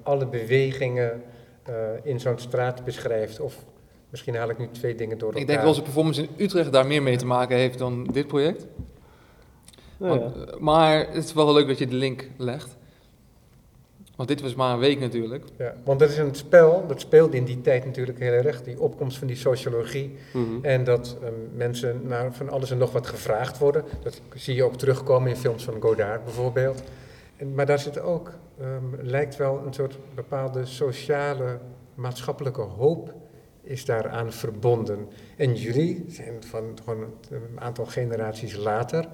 alle bewegingen eh, in zo'n straat beschrijft. Of misschien haal ik nu twee dingen door Ik elkaar. denk dat onze performance in Utrecht daar meer mee te maken heeft dan dit project. Nou ja. Want, eh, maar het is wel leuk dat je de link legt. Want dit was maar een week natuurlijk. Ja, want dat is een spel, dat speelde in die tijd natuurlijk heel erg, die opkomst van die sociologie. Mhm. En dat ehm, mensen naar van alles en nog wat gevraagd worden. Dat zie je ook terugkomen in films van Godard bijvoorbeeld. En, maar daar zit ook, ehm, lijkt wel een soort bepaalde sociale, maatschappelijke hoop is daaraan verbonden. En jullie zijn van gewoon een aantal generaties later.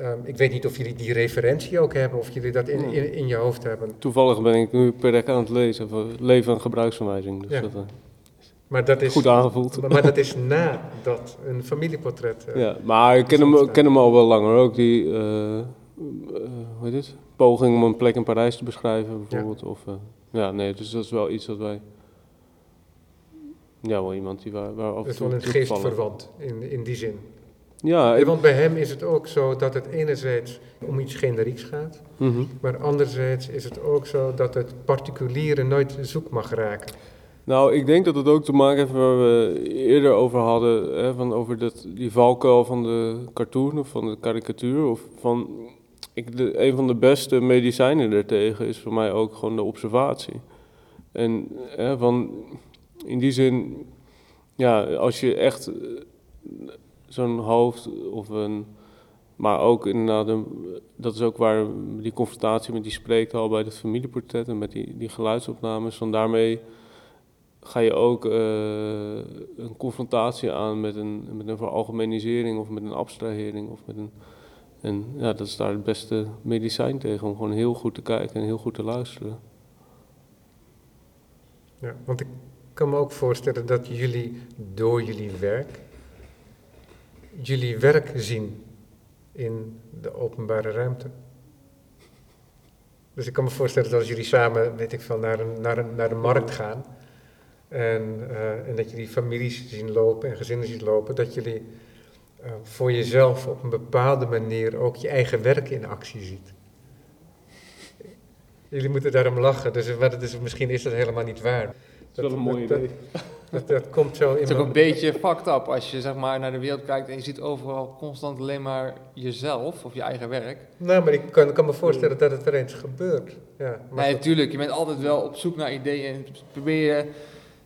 Ehm, ik weet niet of jullie die referentie ook hebben, of jullie dat in, in, in je hoofd hebben. Toevallig ben ik nu per aan het lezen voor leven en gebruiksaanwijzing. Dus Ja. dat eh, Maar dat is, goed aangevoeld. maar, maar dat is nadat een familieportret. eh, Ja, maar ik ken hem, ik ken hem al wel langer ook. Die, eh, eh, hoe heet het? Poging om een plek in Parijs te beschrijven, bijvoorbeeld. Of, eh, ja, nee, dus dat is wel iets dat wij. Ja, wel iemand die waar, waar af Het is wel een geestverwant in, in die zin. Ja, want bij hem is het ook zo dat het enerzijds om iets generieks gaat, mhm. maar anderzijds is het ook zo dat het particuliere nooit zoek mag raken. Nou, ik denk dat het ook te maken heeft waar we eerder over hadden, hè, van over dat, die valkuil van de cartoon of van de karikatuur. Of van, ik, de, een van de beste medicijnen daartegen is voor mij ook gewoon de observatie. En hè, van, in die zin, ja, als je echt zo'n hoofd of een, maar ook inderdaad, een, dat is ook waar die confrontatie met die spreektaal bij het familieportret en met die, die geluidsopnames, van daarmee ga je ook eh, een confrontatie aan met een, met een veralgemenisering of met een abstrahering of met een. En ja, dat is daar het beste medicijn tegen, om gewoon heel goed te kijken en heel goed te luisteren. Ja, want ik kan me ook voorstellen dat jullie door jullie werk, jullie werk zien in de openbare ruimte. Dus ik kan me voorstellen dat als jullie samen, weet ik veel, naar, een, naar, een, naar de markt gaan. En, eh, en dat jullie families zien lopen en gezinnen zien lopen. Dat jullie eh, voor jezelf op een bepaalde manier ook je eigen werk in actie ziet. Jullie moeten daarom lachen, dus, maar is, misschien is dat helemaal niet waar. Dat is wel een mooi idee. Dat, dat komt zo in Het is ook een beetje fucked up als je zeg maar, naar de wereld kijkt en je ziet overal constant alleen maar jezelf of je eigen werk. Nou, maar ik kan, kan me voorstellen dat het wel eens gebeurt. Ja, maar Nee, natuurlijk. Je bent altijd wel op zoek naar ideeën en probeer je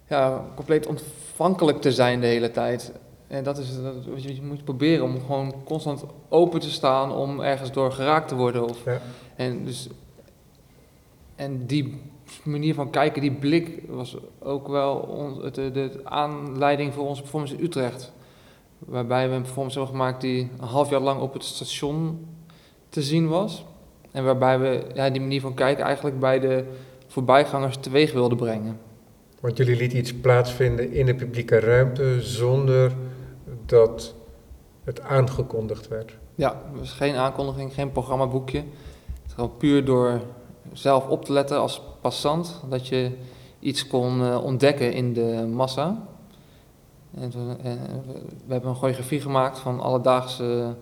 ja, compleet ontvankelijk te zijn de hele tijd. En dat is dat, je, je moet proberen om gewoon constant open te staan om ergens door geraakt te worden. Of, Ja. en, dus, en die manier van kijken, die blik, was ook wel on, het, de, de aanleiding voor onze performance in Utrecht. Waarbij we een performance hebben gemaakt die een half jaar lang op het station te zien was. En waarbij we ja, die manier van kijken eigenlijk bij de voorbijgangers teweeg wilden brengen. Want jullie lieten iets plaatsvinden in de publieke ruimte zonder dat het aangekondigd werd. Ja, dus geen aankondiging, geen programmaboekje. Het gewoon puur door zelf op te letten als passant, dat je iets kon eh, ontdekken in de massa. En eh, we hebben een choreografie gemaakt van alledaagse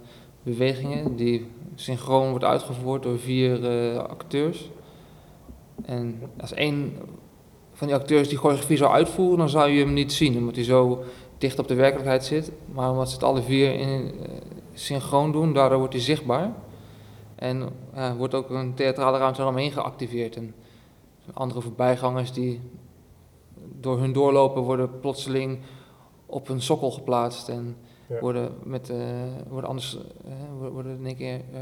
bewegingen, die synchroon wordt uitgevoerd door vier eh, acteurs. En als één van die acteurs die choreografie zou uitvoeren, dan zou je hem niet zien, omdat hij zo dicht op de werkelijkheid zit. Maar omdat ze het alle vier in, synchroon doen, daardoor wordt hij zichtbaar. En wordt ook een theatrale ruimte eromheen geactiveerd. En andere voorbijgangers die door hun doorlopen worden plotseling op een sokkel geplaatst. En Ja. worden, met, eh, worden anders eh, worden- in één keer eh,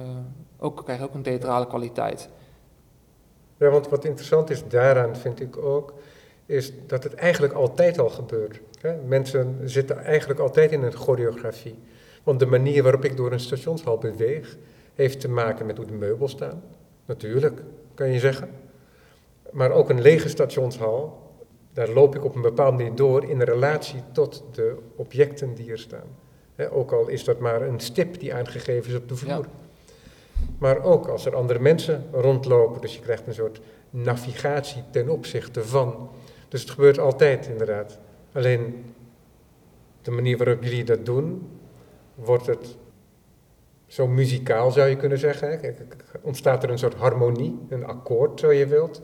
ook, krijgen ook een theatrale kwaliteit. Ja, want wat interessant is daaraan, vind ik ook, is dat het eigenlijk altijd al gebeurt. Hè? Mensen zitten eigenlijk altijd in een choreografie. Want de manier waarop ik door een stationshal beweeg, heeft te maken met hoe de meubels staan. Natuurlijk, kan je zeggen. Maar ook een lege stationshal, daar loop ik op een bepaalde manier door in relatie tot de objecten die er staan. Ook al is dat maar een stip die aangegeven is op de vloer. Maar ook als er andere mensen rondlopen, dus je krijgt een soort navigatie ten opzichte van. Dus het gebeurt altijd inderdaad. Alleen de manier waarop jullie dat doen, wordt het zo muzikaal zou je kunnen zeggen. hè. Ontstaat er een soort harmonie, een akkoord zo je wilt.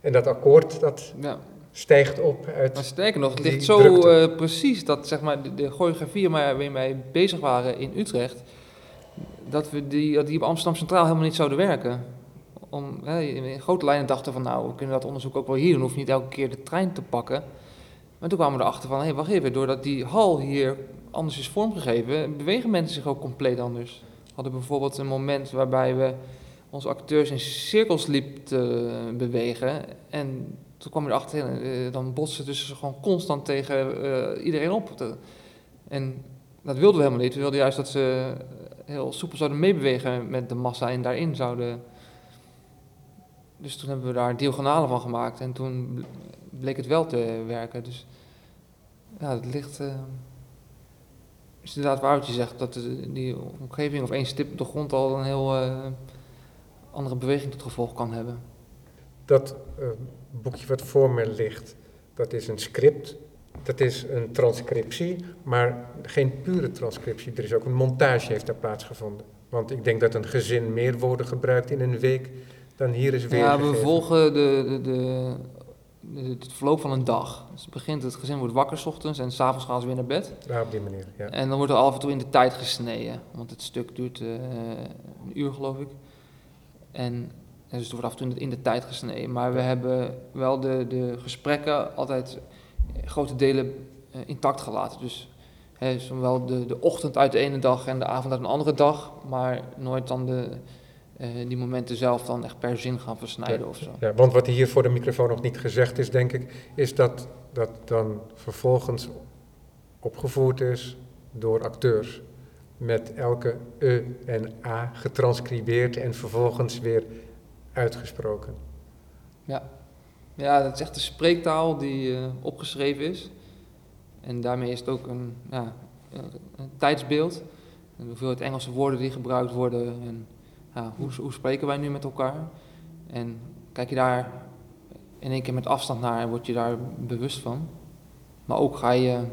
En dat akkoord dat Ja. stijgt op Maar uit. sterker nog, het ligt zo eh, precies dat zeg maar, de, de choreografieën waar we mee bezig waren in Utrecht, dat, we die, dat die op Amsterdam Centraal helemaal niet zouden werken. Om, hè, in grote lijnen dachten van nou, we kunnen dat onderzoek ook wel hier doen, hoef niet elke keer de trein te pakken. Maar toen kwamen we erachter van, hé, wacht even, doordat die hal hier anders is vormgegeven, bewegen mensen zich ook compleet anders. We hadden bijvoorbeeld een moment waarbij we onze acteurs in cirkels liep te bewegen. En toen kwam je erachter, eh, dan botsen dus ze gewoon constant tegen eh, iedereen op. En dat wilden we helemaal niet. We wilden juist dat ze heel soepel zouden meebewegen met de massa en daarin zouden... Dus toen hebben we daar diagonalen van gemaakt en toen ble- bleek het wel te werken. Dus ja, het ligt... eh, is inderdaad waar wat je zegt, dat die omgeving of één stip op de grond al een heel eh, andere beweging tot gevolg kan hebben. Dat eh, boekje wat voor me ligt, dat is een script. Dat is een transcriptie, maar geen pure transcriptie. Er is ook een montage heeft daar plaatsgevonden. Want ik denk dat een gezin meer woorden gebruikt in een week dan hier is Ja, weergegeven. we volgen de, de, de, de- het verloop van een dag. Dus het begint, het gezin wordt wakker 's ochtends en s'avonds gaan ze weer naar bed. Ja, op die manier, ja. En dan wordt er af en toe in de tijd gesneden. Want het stuk duurt eh, een uur, geloof ik. En en dus wordt af en toe in de, tijd gesneden. Maar we hebben wel de, de gesprekken altijd eh, grote delen eh, intact gelaten. Dus hè, zowel de, de ochtend uit de ene dag en de avond uit een andere dag. Maar nooit dan de, eh, die momenten zelf dan echt per zin gaan versnijden of zo. Ja, want wat hier voor de microfoon nog niet gezegd is, denk ik, is dat dat dan vervolgens opgevoerd is door acteurs. Met elke e en a getranscribeerd en vervolgens weer uitgesproken. Ja, dat is echt de spreektaal die eh, opgeschreven is. En daarmee is het ook een, ja, een, een tijdsbeeld. De hoeveelheid Engelse woorden die gebruikt worden. En ja, hoe, hoe spreken wij nu met elkaar? En kijk je daar in één keer met afstand naar en word je daar bewust van. Maar ook ga je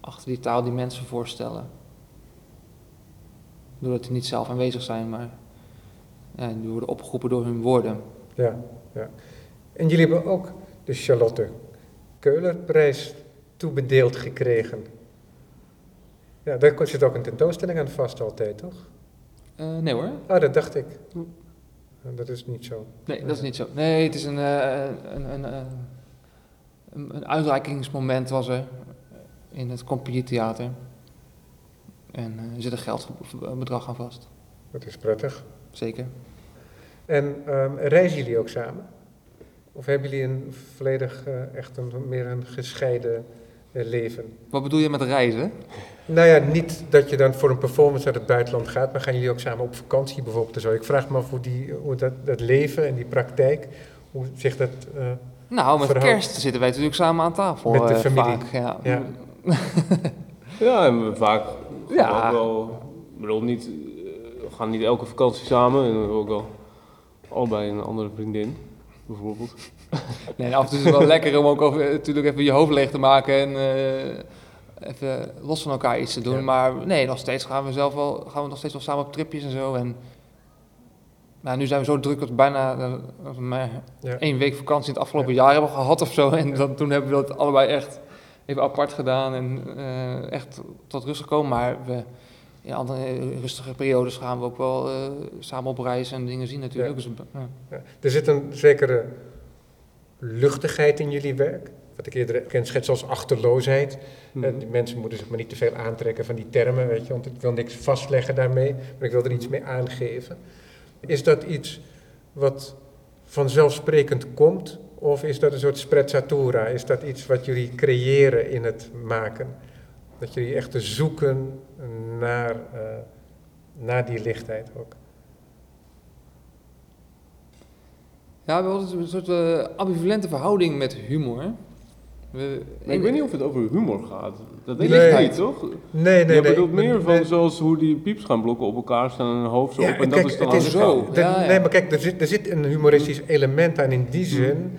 achter die taal die mensen voorstellen. Doordat die niet zelf aanwezig zijn, maar ja, die worden opgeroepen door hun woorden. Ja, ja. En jullie hebben ook de Charlotte Keulerprijs toebedeeld gekregen. Ja, daar zit ook een tentoonstelling aan vast altijd, toch? Eh, nee hoor. Ah, dat dacht ik. Dat is niet zo. Nee, dat is niet zo. Nee, het is een, uh, een, een, uh, een, een, uitreikingsmoment was er in het Compagnietheater. En er zit een geldbedrag aan vast. Dat is prettig. Zeker. En um, reizen jullie ook samen? Of hebben jullie een volledig, echt een, meer een gescheiden leven? Wat bedoel je met reizen? Nou ja, niet dat je dan voor een performance naar het buitenland gaat, maar gaan jullie ook samen op vakantie bijvoorbeeld zo. Ik vraag me af hoe, die, hoe dat, dat leven en die praktijk, hoe zich dat uh, Nou, met verhoudt. kerst zitten wij natuurlijk samen aan tafel. Met de uh, familie. Vaak, ja. Ja. Ja, en vaak Ja. ook wel, ik bedoel niet, eh, we gaan niet elke vakantie samen en we ook wel allebei een andere vriendin, bijvoorbeeld. Nee, af en toe is het wel lekker om ook over, natuurlijk even je hoofd leeg te maken en eh, even los van elkaar iets te doen. Ja. Maar nee, nog steeds gaan we zelf wel, gaan we nog steeds wel samen op tripjes en zo. En nou, nu zijn we zo druk dat we bijna eh, dat we maar Ja. één week vakantie in het afgelopen jaar hebben gehad of zo. En dan, toen hebben we dat allebei echt even apart gedaan en eh, echt tot rust gekomen. Maar we, in andere rustige periodes gaan we ook wel eh, samen op reis en dingen zien natuurlijk. Ja. Dus, ja. Ja. Er zit een zekere luchtigheid in jullie werk. Wat ik eerder ken schets als achterloosheid. Mhm. En die mensen moeten zich maar niet te veel aantrekken van die termen, weet je, want ik wil niks vastleggen daarmee, maar ik wil er iets mee aangeven. Is dat iets wat vanzelfsprekend komt, of is dat een soort sprezzatura? Is dat iets wat jullie creëren in het maken? Dat jullie echt zoeken naar, eh, naar die lichtheid ook. Ja, we hebben altijd een soort eh, ambivalente verhouding met humor. We, ik weet niet of het over humor gaat. Dat denk Nee. ik niet, toch? Nee, nee, je nee. bedoelt meer van nee. zoals hoe die piepschuimblokken op elkaar staan en een hoofd zo Ja, op. En kijk, dat is dan het is zo. Ja, ja. Nee, maar kijk, er zit, er zit een humoristisch element aan in die zin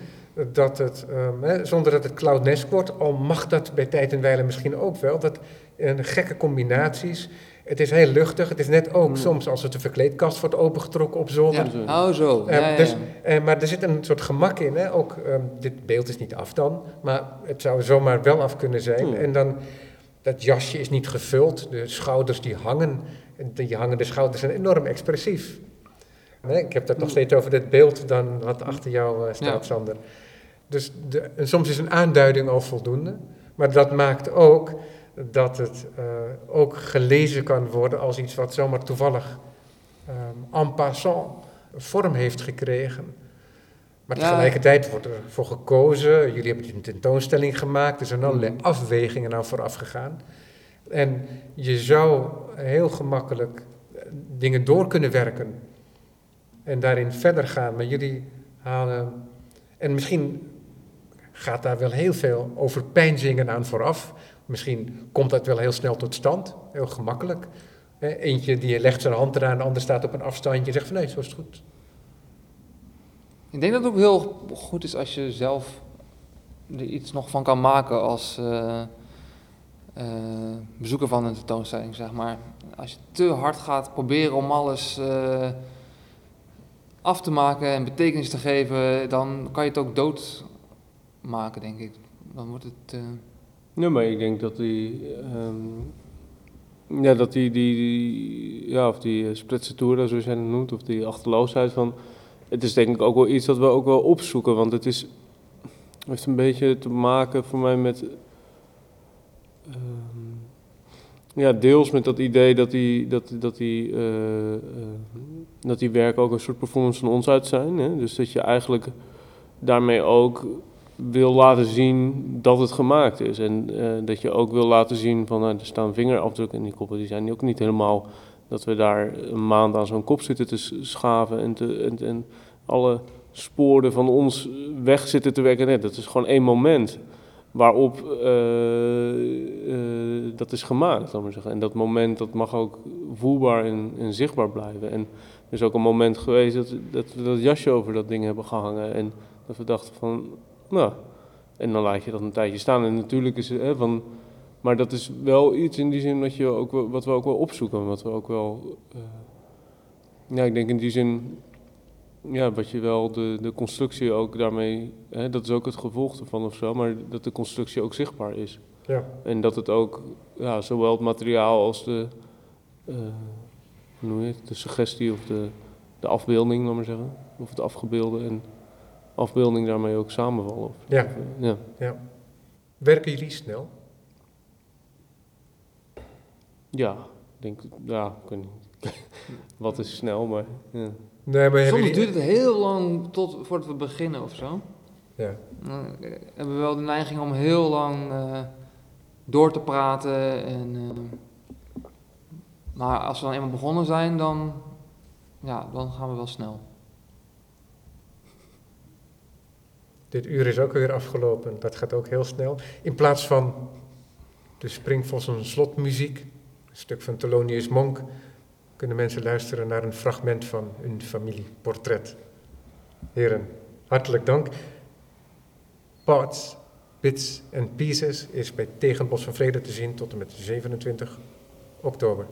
dat het, ehm, hè, zonder dat het clownesk wordt, al mag dat bij tijd en wijle misschien ook wel, dat in gekke combinaties, het is heel luchtig, het is net ook Mm. soms als het de verkleedkast wordt opengetrokken op zolder. Ja. Oh, zo. Eh, Ja, ja, dus, ja. eh, maar er zit een soort gemak in. Hè? Ook, ehm, dit beeld is niet af dan, maar het zou zomaar wel af kunnen zijn. Hmm. En dan, dat jasje is niet gevuld, de schouders die hangen, en die hangende schouders zijn enorm expressief. Nee, ik heb dat nog Hmm. steeds over dit beeld dan wat achter jou eh, staat. Sander. Dus de, en soms is een aanduiding al voldoende, maar dat maakt ook dat het eh, ook gelezen kan worden als iets wat zomaar toevallig ehm en passant vorm heeft gekregen. Maar Ja. tegelijkertijd wordt er voor gekozen. Jullie hebben een tentoonstelling gemaakt. Er zijn allerlei Mhm. afwegingen aan vooraf gegaan. En je zou heel gemakkelijk eh, dingen door kunnen werken. En daarin verder gaan. Maar jullie halen. En misschien gaat daar wel heel veel overpeinzingen aan vooraf. Misschien komt dat wel heel snel tot stand. Heel gemakkelijk. Eentje die legt zijn hand eraan, de ander staat op een afstandje en zegt van nee, zo is het goed. Ik denk dat het ook heel goed is als je zelf er iets nog van kan maken als eh, eh, bezoeker van een tentoonstelling, zeg maar. Als je te hard gaat proberen om alles eh, af te maken en betekenis te geven, dan kan je het ook dood maken, denk ik. Dan wordt het... eh, Ja, maar ik denk dat die, ehm, ja, dat die, die, ja, of die uh, sprezzatura, zoals jij het noemt, of die achterloosheid van, het is denk ik ook wel iets dat we ook wel opzoeken, want het is, heeft een beetje te maken voor mij met, ehm, ja, deels met dat idee dat die, dat, dat die, eh, eh, dat die werken ook een soort performance van ons uit zijn, hè? dus dat je eigenlijk daarmee ook wil laten zien dat het gemaakt is. En eh, dat je ook wil laten zien van nou, er staan vingerafdrukken in die koppen. Die zijn ook niet helemaal dat we daar een maand aan zo'n kop zitten te schaven en, te, en, en alle sporen van ons weg zitten te werken. Nee, dat is gewoon één moment waarop eh, eh, dat is gemaakt, laat maar zeggen. En dat moment dat mag ook voelbaar en, en zichtbaar blijven. En er is ook een moment geweest dat, dat we dat jasje over dat ding hebben gehangen. En dat we dachten van, nou, en dan laat je dat een tijdje staan. En natuurlijk is het, hè, van, maar dat is wel iets in die zin wat, je ook, wat we ook wel opzoeken. Wat we ook wel, eh, ja, ik denk in die zin, ja, wat je wel, de, de constructie ook daarmee, hè, dat is ook het gevolg ervan of zo, maar dat de constructie ook zichtbaar is. Ja, En dat het ook, ja, zowel het materiaal als de, eh, hoe noem je het, de suggestie of de, de afbeelding, laat maar zeggen. Of het afgebeelde en afbeelding daarmee ook samenvallen. Of, Ja. of, eh, ja. werken jullie snel? Ja, ik denk, ja, ik weet niet. Wat is snel, maar ja. Nee, maar hebben Soms jullie... duurt het heel lang tot, voordat we beginnen of zo. Ja, Dan eh, hebben we wel de neiging om heel lang eh, door te praten. En, eh, maar als we dan eenmaal begonnen zijn, dan, ja, dan gaan we wel snel. Dit uur is ook weer afgelopen. Dat gaat ook heel snel. In plaats van de Springvossen slotmuziek, een stuk van Thelonious Monk, kunnen mensen luisteren naar een fragment van hun familieportret. Heren, hartelijk dank. Parts, Bits and Pieces is bij Tegenbos van Vrede te zien tot en met 27 oktober.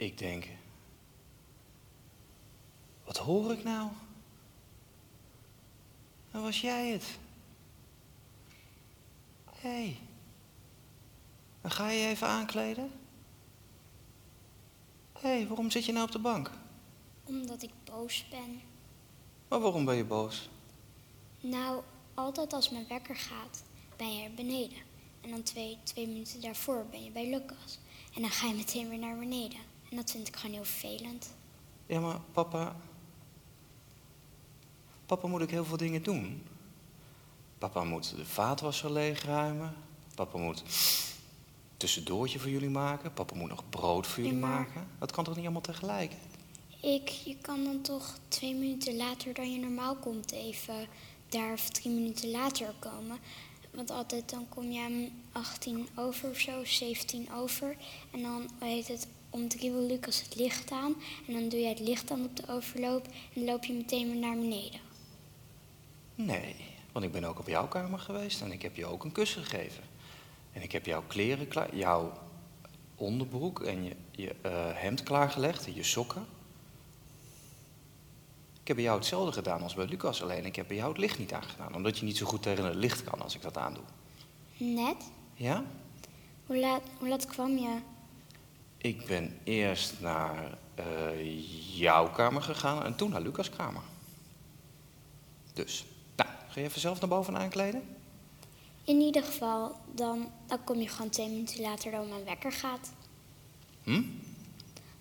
Ik denk, wat hoor ik nou? Dan was jij het. Hé, hey, dan ga je je even aankleden? Hé, hey, waarom zit je nou op de bank? Omdat ik boos ben. Maar waarom ben je boos? Nou, altijd als mijn wekker gaat, ben je er beneden. En dan twee, twee minuten daarvoor ben je bij Lucas. En dan ga je meteen weer naar beneden. En dat vind ik gewoon heel vervelend. Ja, maar papa... Papa moet ook heel veel dingen doen. Papa moet de vaatwasser leegruimen. Papa moet tussendoortje voor jullie maken. Papa moet nog brood voor jullie Ja, maar- maken. Dat kan toch niet allemaal tegelijk? Ik, je kan dan toch twee minuten later dan je normaal komt even daar of drie minuten later komen. Want altijd dan kom je om 18 over of zo, 17 over. En dan heet het om drie wil Lucas het licht aan. En dan doe jij het licht aan op de overloop en loop je meteen weer naar beneden. Nee, want ik ben ook op jouw kamer geweest en ik heb je ook een kus gegeven. En ik heb jouw kleren klaar, jouw onderbroek en je, je eh, hemd klaargelegd en je sokken. Ik heb bij jou hetzelfde gedaan als bij Lucas, alleen ik heb bij jou het licht niet aangedaan. Omdat je niet zo goed tegen het licht kan als ik dat aandoe. Net? Ja? Hoe laat, hoe laat kwam je? Ik ben eerst naar eh, jouw kamer gegaan en toen naar Lucas' kamer. Dus, nou, ga je even zelf naar boven aankleden? In ieder geval, dan, dan kom je gewoon twee minuten later dan mijn wekker gaat. Hm?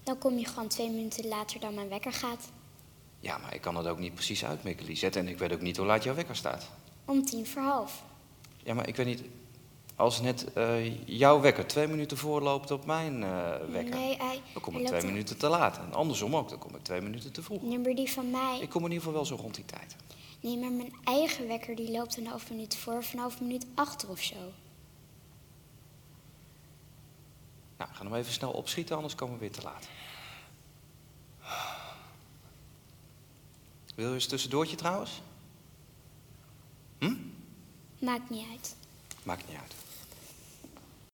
Dan kom je gewoon twee minuten later dan mijn wekker gaat. Ja, maar ik kan het ook niet precies uitmikken, Lisette. En ik weet ook niet hoe laat jouw wekker staat. Om tien voor half. Ja, maar ik weet niet... Als net eh, jouw wekker twee minuten voorloopt op mijn eh, wekker... Nee, hij, dan kom ik twee minuten te laat. En andersom ook, dan kom ik twee minuten te vroeg. Maar die van mij. Ik kom in ieder geval wel zo rond die tijd. Nee, maar mijn eigen wekker die loopt een half minuut voor of een half minuut achter of zo. Nou, ga hem even snel opschieten, anders komen we weer te laat. Wil je eens tussendoortje trouwens? Hm? Maakt niet uit. Maakt niet uit.